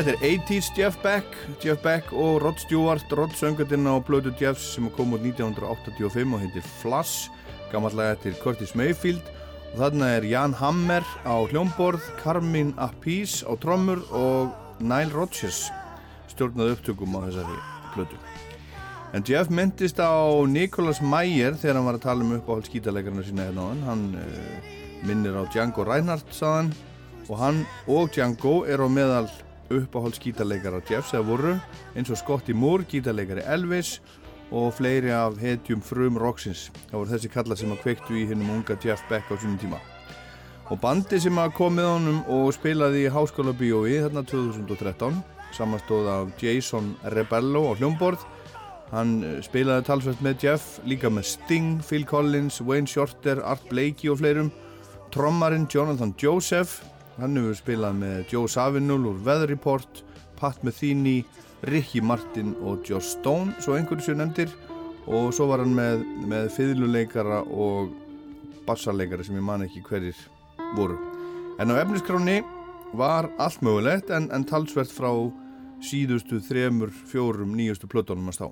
Þetta er 80's Jeff Beck, Jeff Beck og Rod Stewart, Rod söngundinn á blödu Jeffs sem kom út 1985 og heitir Flash, gammallega eftir Curtis Mayfield. Og þarna er Jan Hammer á hljómborð, Carmine Appice á trommur og Nile Rodgers stjórnaði upptökum á þessari blödu. En Jeff myndist á Nicholas Meyer þegar hann var að tala um uppáhald skítalegarna sína hérna á hann, hann uh, minnir á Django Reinhardt saðan og hann og Django er á meðal uppáhald skítaleikara Jeffs eða voru eins og Scotty Moore, gítarleikari Elvis og fleiri af hetjum frum roxins. Það voru þessi kalla sem að kveiktu í hinnum unga Jeff Beck á sínum tíma. Og bandi sem að kom með honum og spilaði í Háskóla Bíói þarna 2013 samastóð af Jason Rebello á hljómborð. Hann eh, spilaði talsvægt með Jeff, líka með Sting, Phil Collins, Wayne Shorter, Art Blakey og fleirum. Trommarinn Jonathan Joseph Hann hefur spilað með Joe Savinul úr Weather Report, Pat Metheny, Ricky Martin og Joss Stone, svo einhverju sér nefndir og svo var hann með, með fiðluleikara og bassarleikara sem ég man ekki hverjir voru. En á efniskráni var allt mögulegt en, en talsvert frá síðustu þremur, fjórum, nýjustu plötunum að stá.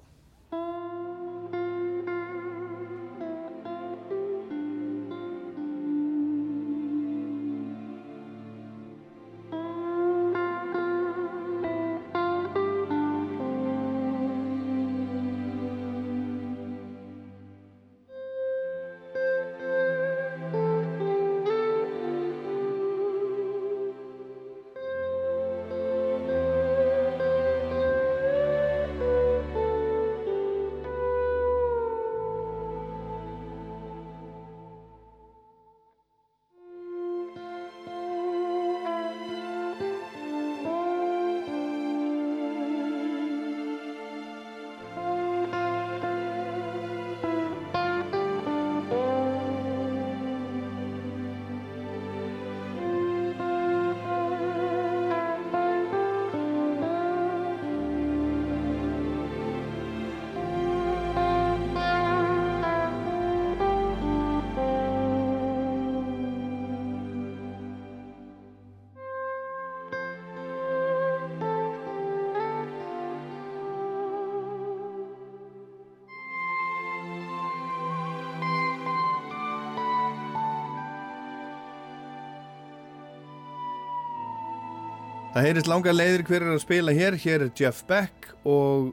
Það heyrist langa leiðir hver er að spila hér, hér er Jeff Beck og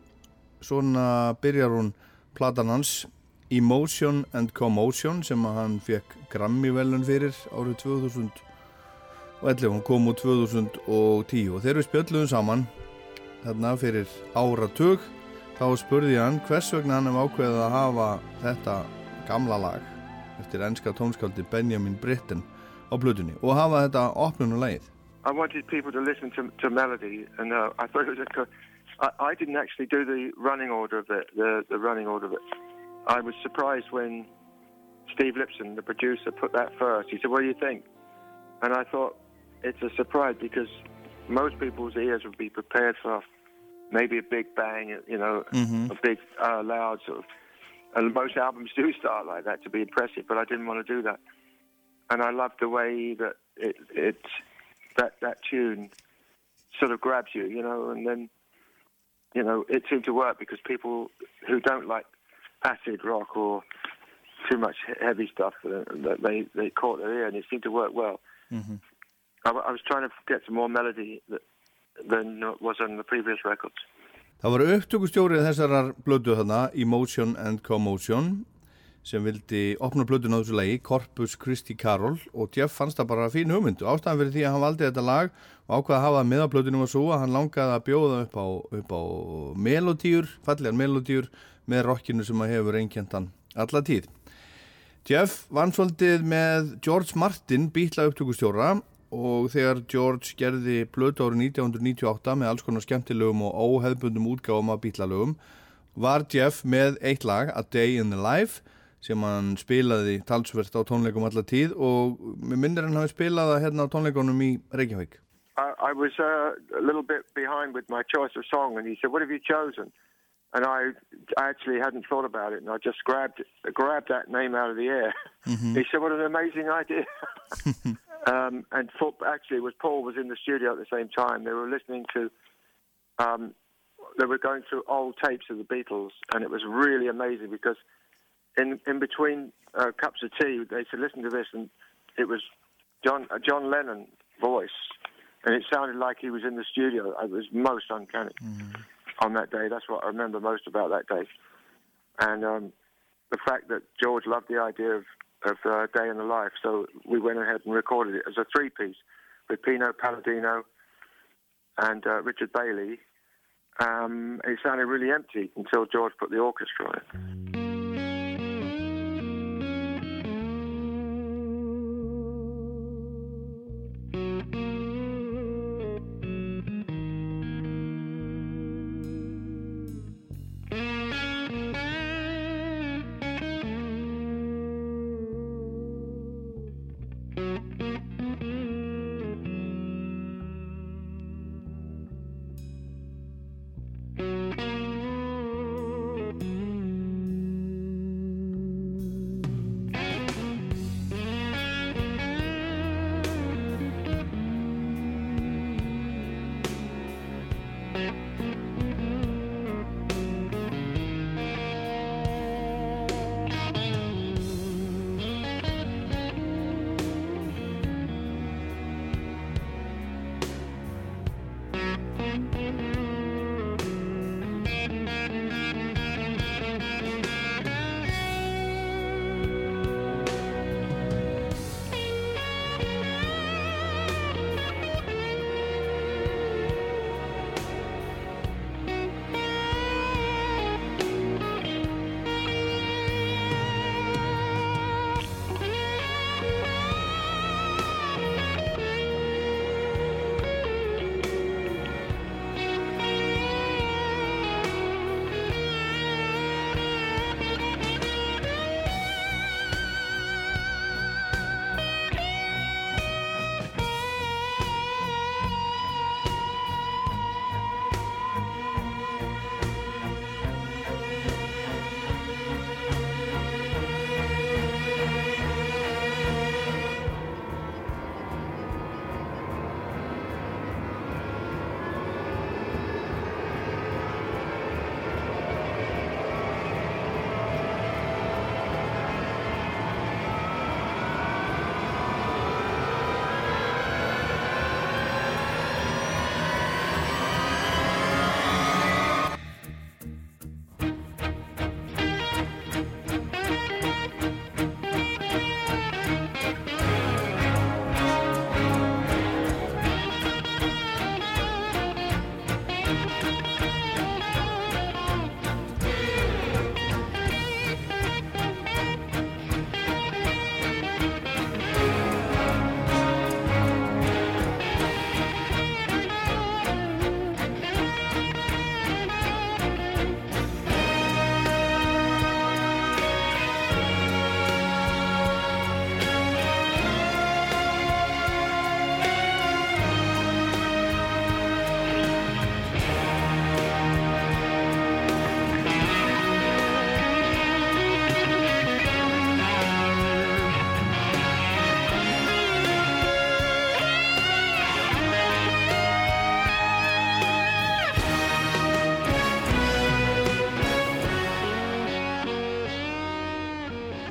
svona byrjar hún platan hans Emotion and Commotion sem að hann fekk Grammy-velun fyrir árið 2011, hún kom úr 2010 og þegar við spjöldluðum saman þarna fyrir áratug þá spurði hann hvers vegna hann hef ákveðið að hafa þetta gamla lag eftir ennska tónskáldi Benjamin Britten á blutunni og hafa þetta opnunulegið I wanted people to listen to, to melody, and uh, I thought it was a. I, I didn't actually do the running order of it. The, the running order of it. I was surprised when Steve Lipson, the producer, put that first. He said, "What do you think?" And I thought it's a surprise because most people's ears would be prepared for maybe a big bang, you know, Mhm. a big uh, loud sort of. And most albums do start like that to be impressive, but I didn't want to do that. And I loved the way that it, it that that tune sort of grabs you, you know, and then you know it seemed to work because people who don't like acid rock or too much he- heavy stuff, uh, they they caught their ear and it seemed to work well. I, w- I was trying to get some more melody that, than was on the previous records. Það var upptökustjórið þessarar blödu þarna, Emotion and Commotion, sem vildi opna blödun á þessu lagi, Corpus Christi Carol, og Jeff fannst það bara fín hugmyndu. Ástæðan fyrir því að hann valdi þetta lag og ákvaða að hafa með á blödunum var svo að hann langaði að bjóða upp á, upp á melodíur, fallegar melodíur með rockinu sem að hefur einkjentan alla tíð. Jeff vann svolítið með George Martin, bítla upptökustjóra og þegar George gerði blötu árið 1998 með alls konar skemmtilegum og óheðbundum útgáfum af bítlalögum var Jeff með eitt lag, A Day in the Life sem hann spilaði talsvert á tónleikum alla tíð og minnir hann hafi spilað það hérna á tónleikunum í Reykjavík. I, I was uh, a little bit behind with my choice of song, and he said, "What have you chosen?" And I, I actually hadn't thought about it, and I just grabbed grabbed that name out of the air. He said, "What an amazing idea!" Um, and for, actually, was Paul was in the studio at the same time. They were listening to, um, they were going through old tapes of the Beatles, and it was really amazing because in in between uh, cups of tea, they said, "Listen to this," and it was John uh, John Lennon voice, and it sounded like he was in the studio. It was most uncanny on that day. That's what I remember most about that day, and um, the fact that George loved the idea of of uh, Day in the Life, so we went ahead and recorded it as a three piece with Pino Palladino and uh, Richard Bailey. Um, it sounded really empty until George put the orchestra on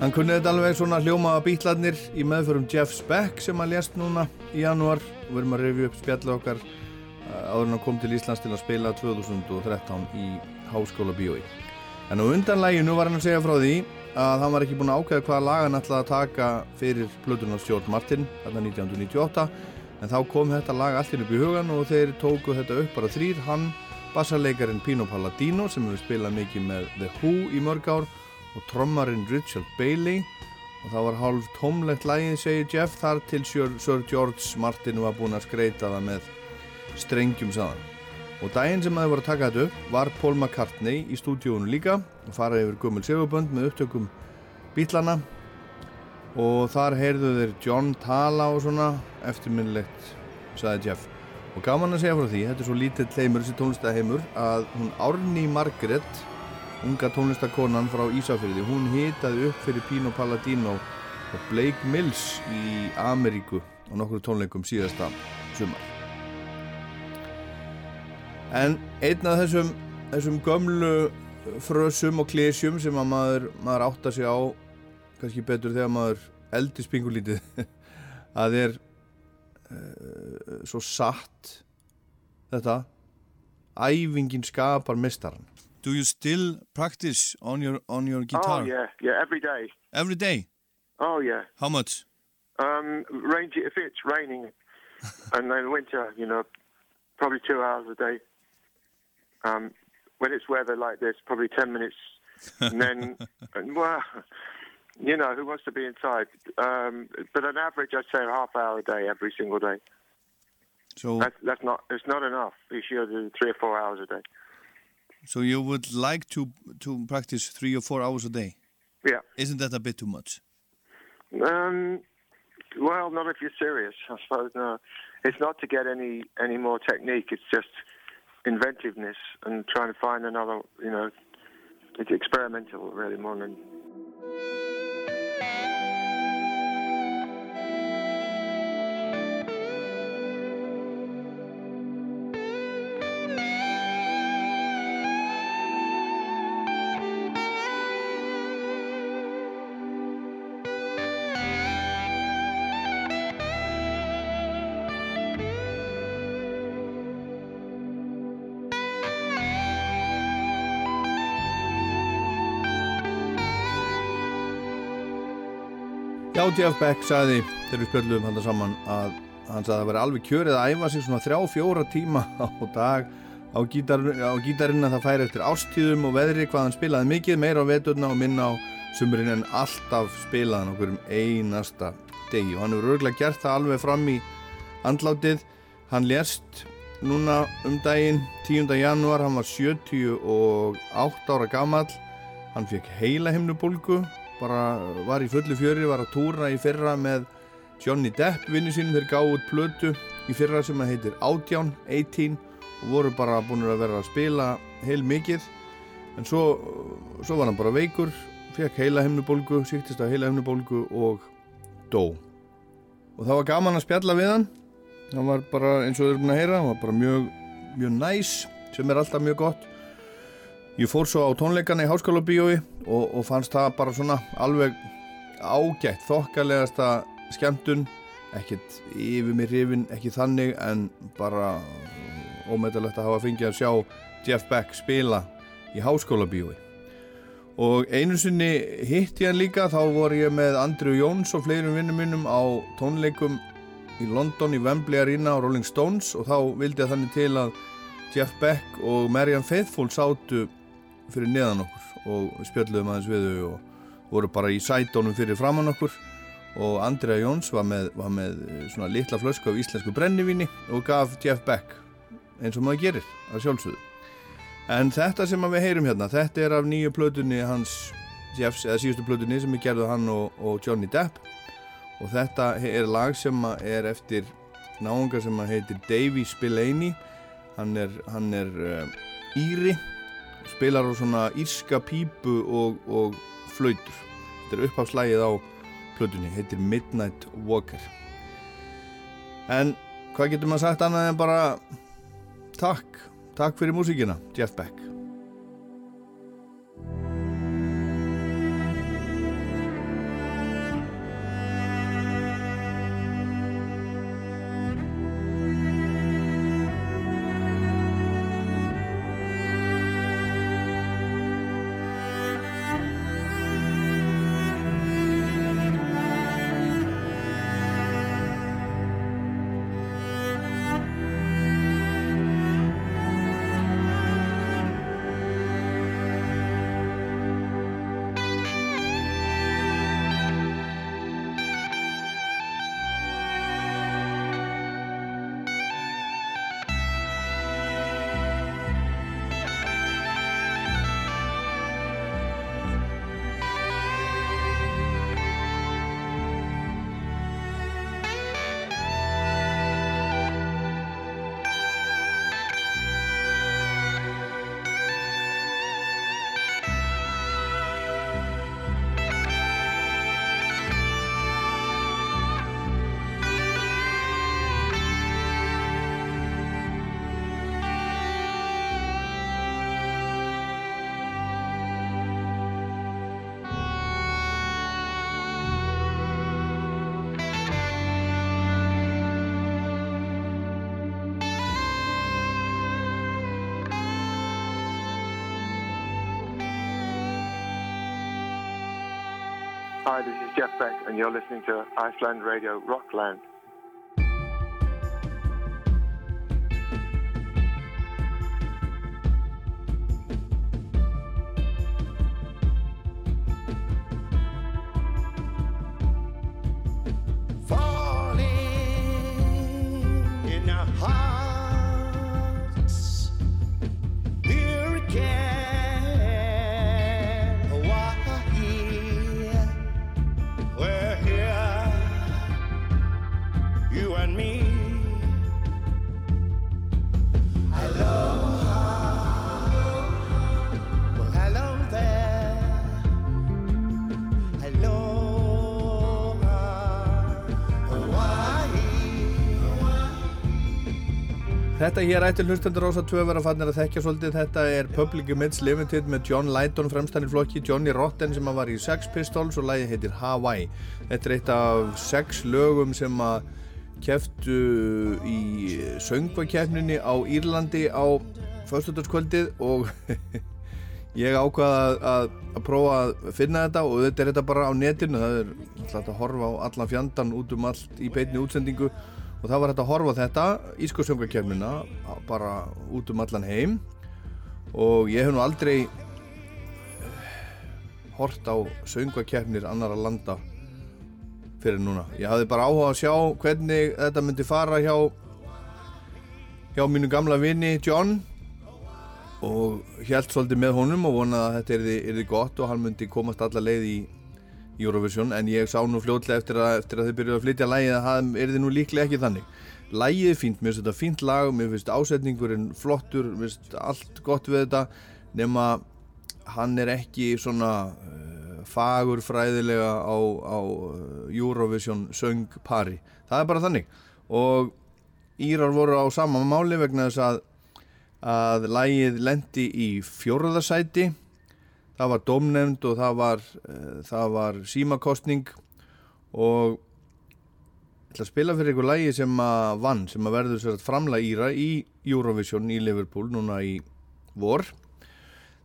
Hann kunni þetta alveg svona hljóma bítlarnir í meðförum Jeff Speck sem hann lést núna í janúar og við erum að revju upp spjallu okkar uh, áður en hann kom til Íslands til að spila 2013 í Háskóla Bíói. En á undan læginu var hann að segja frá því að hann var ekki búinn að ákveða hvaða lag hann ætlaði að taka fyrir plötun á Stjórn Martin þarna 1998 en þá kom þetta lag allir upp í hugan og þeir tóku þetta upp bara þrýr hann, bassarleikarin Pino Palladino sem hefur spilað mikið með The Who í mörg ár og trommarinn Richard Bailey. Og það var hálf tómlegt lægið segir Jeff þar til Sir, Sir George Martin var búinn að skreita það með strengjum saðan og daginn sem það voru að taka þetta upp var Paul McCartney í stúdíónu líka og fara yfir gummul segurbönd með upptökum bítlana og þar heyrðu þeir John tala og svona eftirminnlegt sagði Jeff. Og gaman að segja frá því, þetta er svo lítill heimur þessi tónlistæðheimur að hún Árni Margaret unga tónlistakonan frá Ísafyrði hún hitaði upp fyrir Pino Palladino og Blake Mills í Ameríku á nokkru tónleikum síðasta sumar. En einn af þessum, þessum gömlu frösum og klésjum sem að maður, maður átta sig á kannski betur þegar maður eldist pingulítið að er uh, svo satt þetta æfingin skapar mistaran Do you still practice on your on your guitar? Oh yeah, yeah, every day. Every day? Oh yeah. How much? Um, range if it's raining, and then winter, you know, probably two hours a day. Um, when it's weather like this, probably ten minutes, and then, and, well, you know, who wants to be inside? Um, but on average, I'd say a half hour a day every single day. So That's that's not it's not enough. You should do three or four hours a day. So you would like to to practice 3 or 4 hours a day? Yeah. Isn't that a bit too much? Um, well, not if you're serious, I suppose. No, it's not to get any any more technique. It's just inventiveness and trying to find another. You know, it's experimental really more than. Jeff Beck sagði þegar við spjöldum hann saman að hann sagði að það væri alveg kjörið að æfa sig svona þrjá, fjóra tíma á dag á, gítar, á gítarinn að það færi eftir ástíðum og veðri hvað hann spilaði mikið, meira á veturna og minna á sumurinn en alltaf spilaði hann okkur um einasta degi og hann hefur örgulega gert það alveg fram í andlátið. Hann lést núna um daginn 10. janúar, hann var 78 ára gamall, hann fekk heila himnubólgu bara var í fullu fjöri, var að túra í fyrra með Johnny Depp vinnu sínum, þeir gáðu út plötu í fyrra sem að heitir Átján, 18 og voru bara búin að vera að spila heil mikið en svo, svo var hann bara veikur fekk heila himnubólgu, síktist að heila himnubólgu og dó. Og það var gaman að spjalla við hann. Hann var bara eins og þau eru búin að heyra hann var bara mjög, mjög næs sem er alltaf mjög gott Ég fór svo á tónleikana í Háskóla bíói og, og fannst það bara svona alveg ágætt, þokkalegasta skemmtun, ekkert yfir mér hrifin, ekki þannig en bara ómeðalegt að hafa fengið að sjá Jeff Beck spila í Háskóla bíói. Og einu sinni hitt ég hann líka, þá voru ég með Andrew Jones og fleirum vinnum minnum á tónleikum í London í Wembley Arena á Rolling Stones og þá vildi ég þannig til að Jeff Beck og Marianne Faithfull sátu fyrir neðan okkur og spjöldluðum aðeins við þau og voru bara í sætónum fyrir framann okkur. Og Andrea Jóns var með, var með svona litla flösku af íslensku brennivíni og gaf Jeff Beck eins og maður gerir að sjálfsögðu. En þetta sem við heyrum hérna þetta er af nýju plötunni hans Jeffs, eða síðustu plötunni sem er gerðu hann og, og Johnny Depp. Og þetta er lag sem er eftir náunga sem heitir Davy Spillane. Hann er, hann er uh, íri spilar á svona írska pípu og, og flautur. Þetta er uppháðslægið á plötunni heitir Midnight Walker. En hvað getur maður sagt annað en bara takk, takk fyrir músíkina Jeff Beck Hi, this is Jeff Beck, and you're listening to Iceland Radio Rockland. Þetta hér ættir hlustendur Rósa 2 vera fannir að þekkja svolítið. Þetta er Public Image Limited með John Lydon fremstæðin flokki, Johnny Rotten sem að var í Sex Pistols og lagið heitir Hawaii. Þetta er eitt af sex lögum sem að keftu í söngvakefninni á Írlandi á föstudagskvöldið og ég ákvaða að, að, að prófa að finna þetta og þetta er þetta bara á netinu. Það er alltaf að horfa á allan fjandan út um allt í beinni útsendingu og það var hægt að horfa þetta ísku söngakefnina bara út um allan heim og ég hef nú aldrei hort á söngakefnir annara landa fyrir núna. Ég hafði bara áhuga að sjá hvernig þetta myndi fara hjá hjá mínu gamla vini John og held svolítið með honum og vonaði að þetta yrði, yrði gott og hann myndi komast alla leið í Eurovision en ég sá nú fljótlega eftir að, eftir að þið byrjuðu að flytja lægið að það yrði nú líklega ekki þannig. Lægið er fínt, mér finnst þetta fínt lag, mér finnst ásetningurinn flottur, mér finnst allt gott við þetta nema hann er ekki svona uh, fagur fræðilega á, á uh, Eurovision söngpari. Það er bara þannig og Írar voru á sama máli vegna þess að að lægið lendi í fjórðasæti það var domnefnd og það var, uh, það var símakostning og ég ætla að spila fyrir ykkur lægi sem að vann, sem að verður sér að framla Íra í Eurovision í Liverpool núna í vor.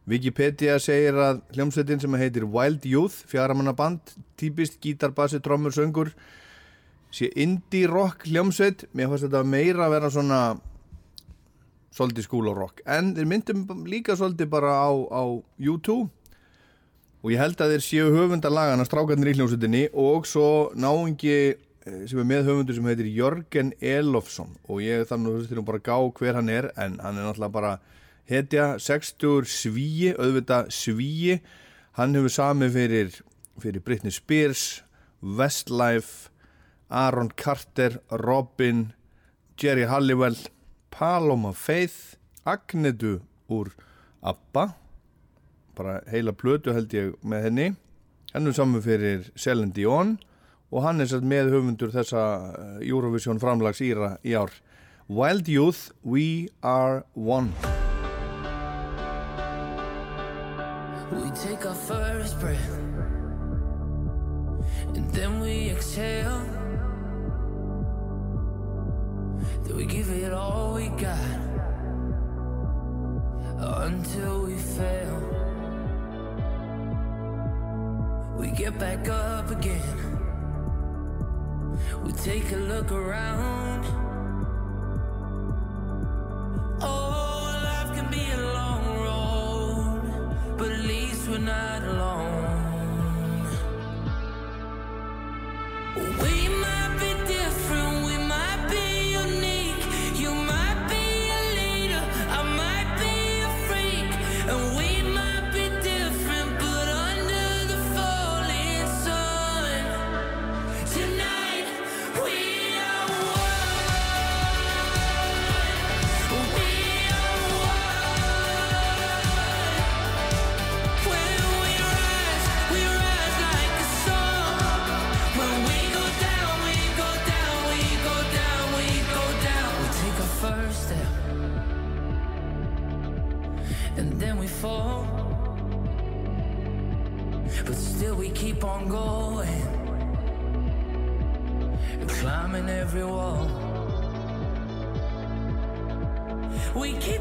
Wikipedia segir að hljómsveitin sem heitir Wild Youth fjaramannaband, típist gítar, bassi, trommur, söngur sé indie rock hljómsveit. Mér fannst þetta meira að vera svona svolítið skúla rock. En þeir myndum líka svolítið bara á, á U2 og ég held að þeir séu höfundalagana strákarnir í hljómsveitinni og svo náingi eh, sem er með höfundur sem heitir Jörgen Elofsson. Og ég þannig að þú veist bara gá hver hann er en hann er náttúrulega bara hetja 60 svíi, auðvitað svíi. Hann hefur samið fyrir fyrir Britney Spears Westlife Aaron Carter, Robin Jerry Halliwell Paloma Faith Agnetu úr ABBA bara heila plötu held ég með henni hann er saman fyrir Celine Dion og hann er með höfundur þessa eh, Eurovision framlags íra í ár Wild Youth, We Are One We take our first breath and then we exhale. Then we give it all we got until we fail. We get back up again. We take a look around. Oh, life can be a long road, but at least we're not alone. Going, climbing every wall. We keep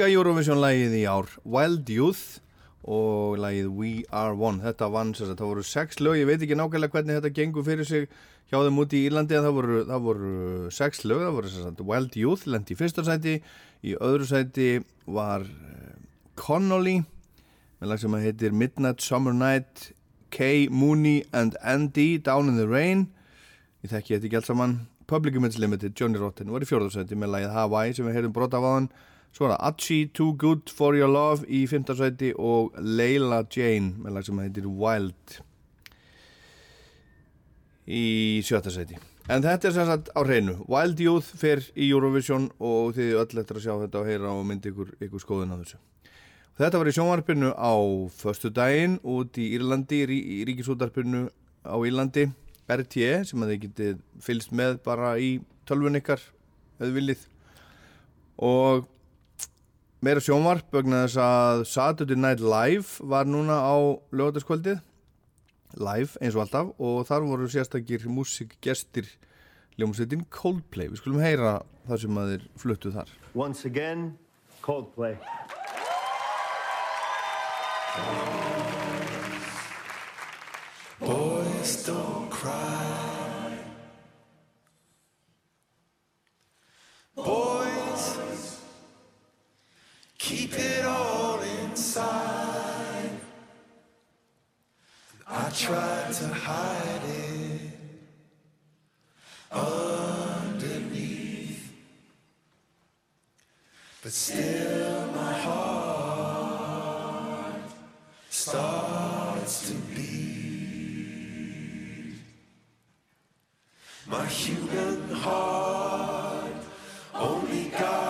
Írska Eurovision-lægið í ár Wild Youth og lægið We Are One. Þetta vann sér það voru sex lög. Ég veit ekki nákvæmlega hvernig þetta gengur fyrir sig hjá þeim úti í Írlandi en það voru, það voru sex lög, það voru sér að Wild Youth lendi í fyrsta sæti. Í öðru sæti var uh, Connolly með lag sem að heitir Midnight Summer Night Kay Mooney and Andy Down in the Rain. Ég þekki þetta ekki alls saman. Public Image Limited, Johnny Rotten var í fjórðarsæti með lagið Hawaii sem við heyrðum brota af aðan svo er það Achi, Too Good For Your Love í fimmtarsæti og Leila Jane með lag sem heitir Wild í sjöttasæti en þetta er sem sagt á hreinu. Wild Youth fer í Eurovision og þið eru öll eftir að sjá þetta og heyra og myndi ykkur, ykkur skoðun á þessu. Þetta var í sjónvarpinu á förstu daginn út í Írlandi, í, í ríkisútarpinu á Írlandi, RT sem að þið getið fylgst með bara í tölvun ykkar eða viljið. Og meira sjónvarp vegna þess að Saturday Night Live var núna á lögataskvöldið live eins og alltaf og þar voru sérstakir músikgestir ljómsveitin Coldplay við skulum heyra það sem að þeir fluttu þar Once again, Coldplay. Boys don't cry. Boys, keep it all inside. I tried to hide it underneath, but still my heart starts to beat. My human heart only got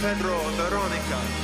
Pedro Veronica.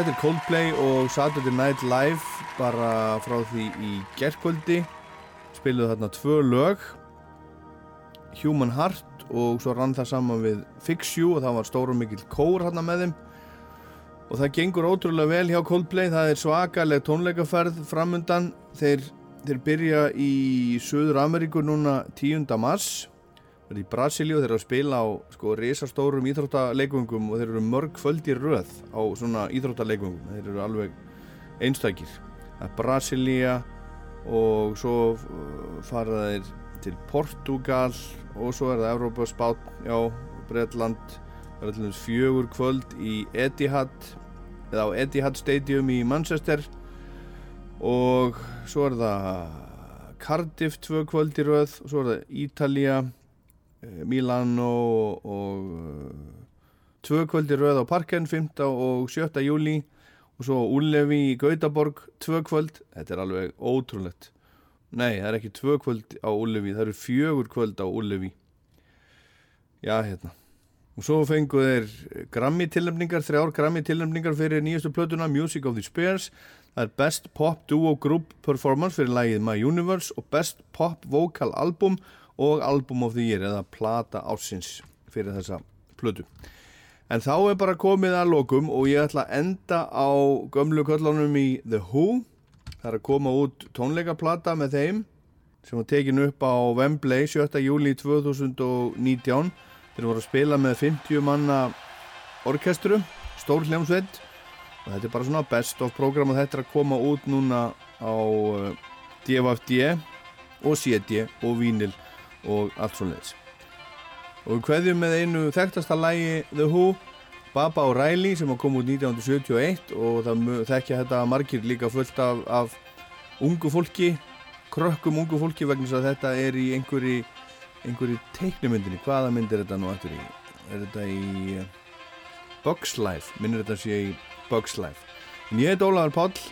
Þetta er Coldplay og Saturday Night Live bara frá því í gerkvöldi spiluðu þarna tvö lög Human Heart og svo rann það saman við Fix You og það var stór og mikil kór hérna með þeim. Og það gengur ótrúlega vel hjá Coldplay það er svakaleg tónleikaferð framundan. Þeir, þeir byrja í Suður Ameríku núna 10. mars í Brasilíu þeir eru að spila á sko risastórum íþróttaleikvöngum og þeir eru mörg földi röð á svona íþróttaleikvöngum. Þeir eru alveg einstakir. Það er Brasilía og svo uh, fara þeir til Portugal og svo er það Evrópa, Spán, já, Bretland. Það er allir fjögur kvöld í Etihad eða á Etihad Stadium í Manchester. Og svo er það Cardiff tvö kvöld í röð og svo er það Ítalía. eh, Milano og, eh, tvö kvöld í röð á Parken 5. og 7. júli og svo Úlefi í Gautaborg tvö kvöld, þetta er alveg ótrúlegt nei, það er ekki tvö kvöld á Úlefi, það eru fjögur kvöld á Úlefi já, hérna og svo fengu þeir Grammy tilnefningar, þrjár Grammy tilnefningar fyrir nýjastu plötuna Music of the Spears það er Best Pop Duo Group Performance fyrir lagið My Universe og Best Pop Vocal Album og Album of the Year eða Plata Ársins fyrir þessa plötu. En þá er bara komið að lokum og ég ætla að enda á gömlu köllunum í The Who. Það er að koma út tónleikaplata með þeim sem var tekin upp á Wembley 7. júli 2019 þeir voru að spila með 50 manna orkestru, stór hljómsveit. Og þetta er bara svona best of program og þetta er að koma út núna á uh, DFD og CD og Vinyl og allt svo leiðis og við kveðjum með einu þekktasta lægi The Who Baba O'Reilly sem kom út 1971 og það þekkja þetta margir líka fullt af, af ungu fólki krökkum ungu fólki vegna þess að þetta er í einhverju einhverju teiknumyndinni hvaða mynd er þetta nú eftir í? Er þetta í uh, Bugs Life? Minnir þetta sé í Bugs Life. En ég heit Ólafur Páll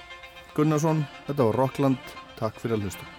Gunnarsson þetta var Rockland. Takk fyrir að hlusta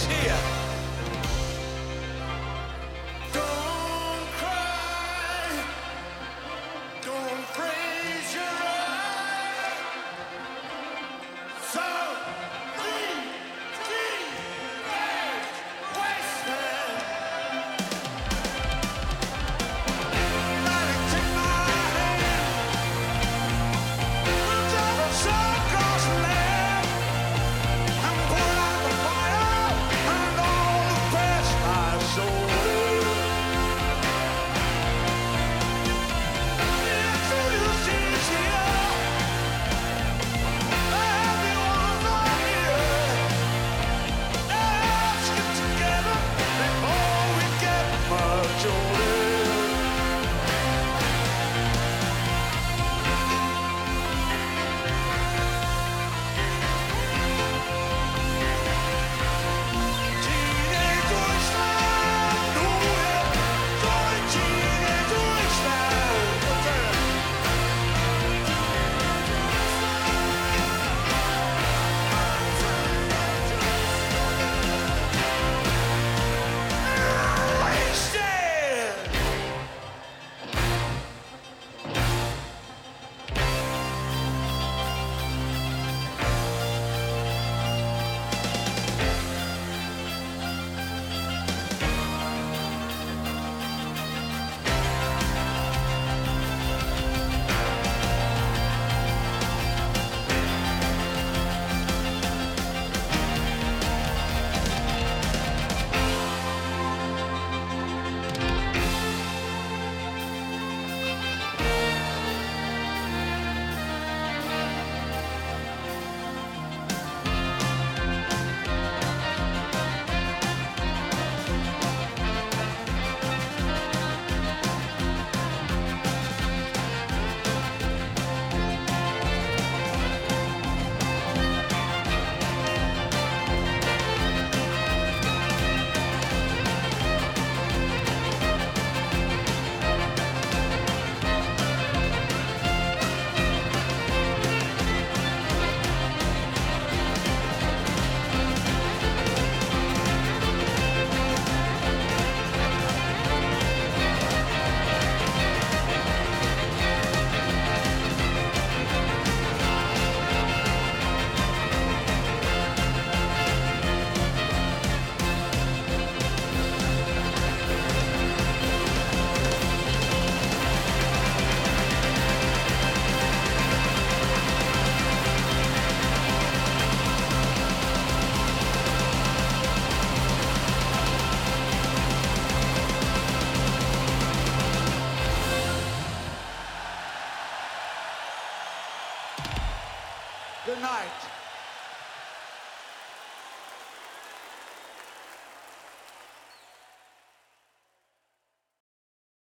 is here.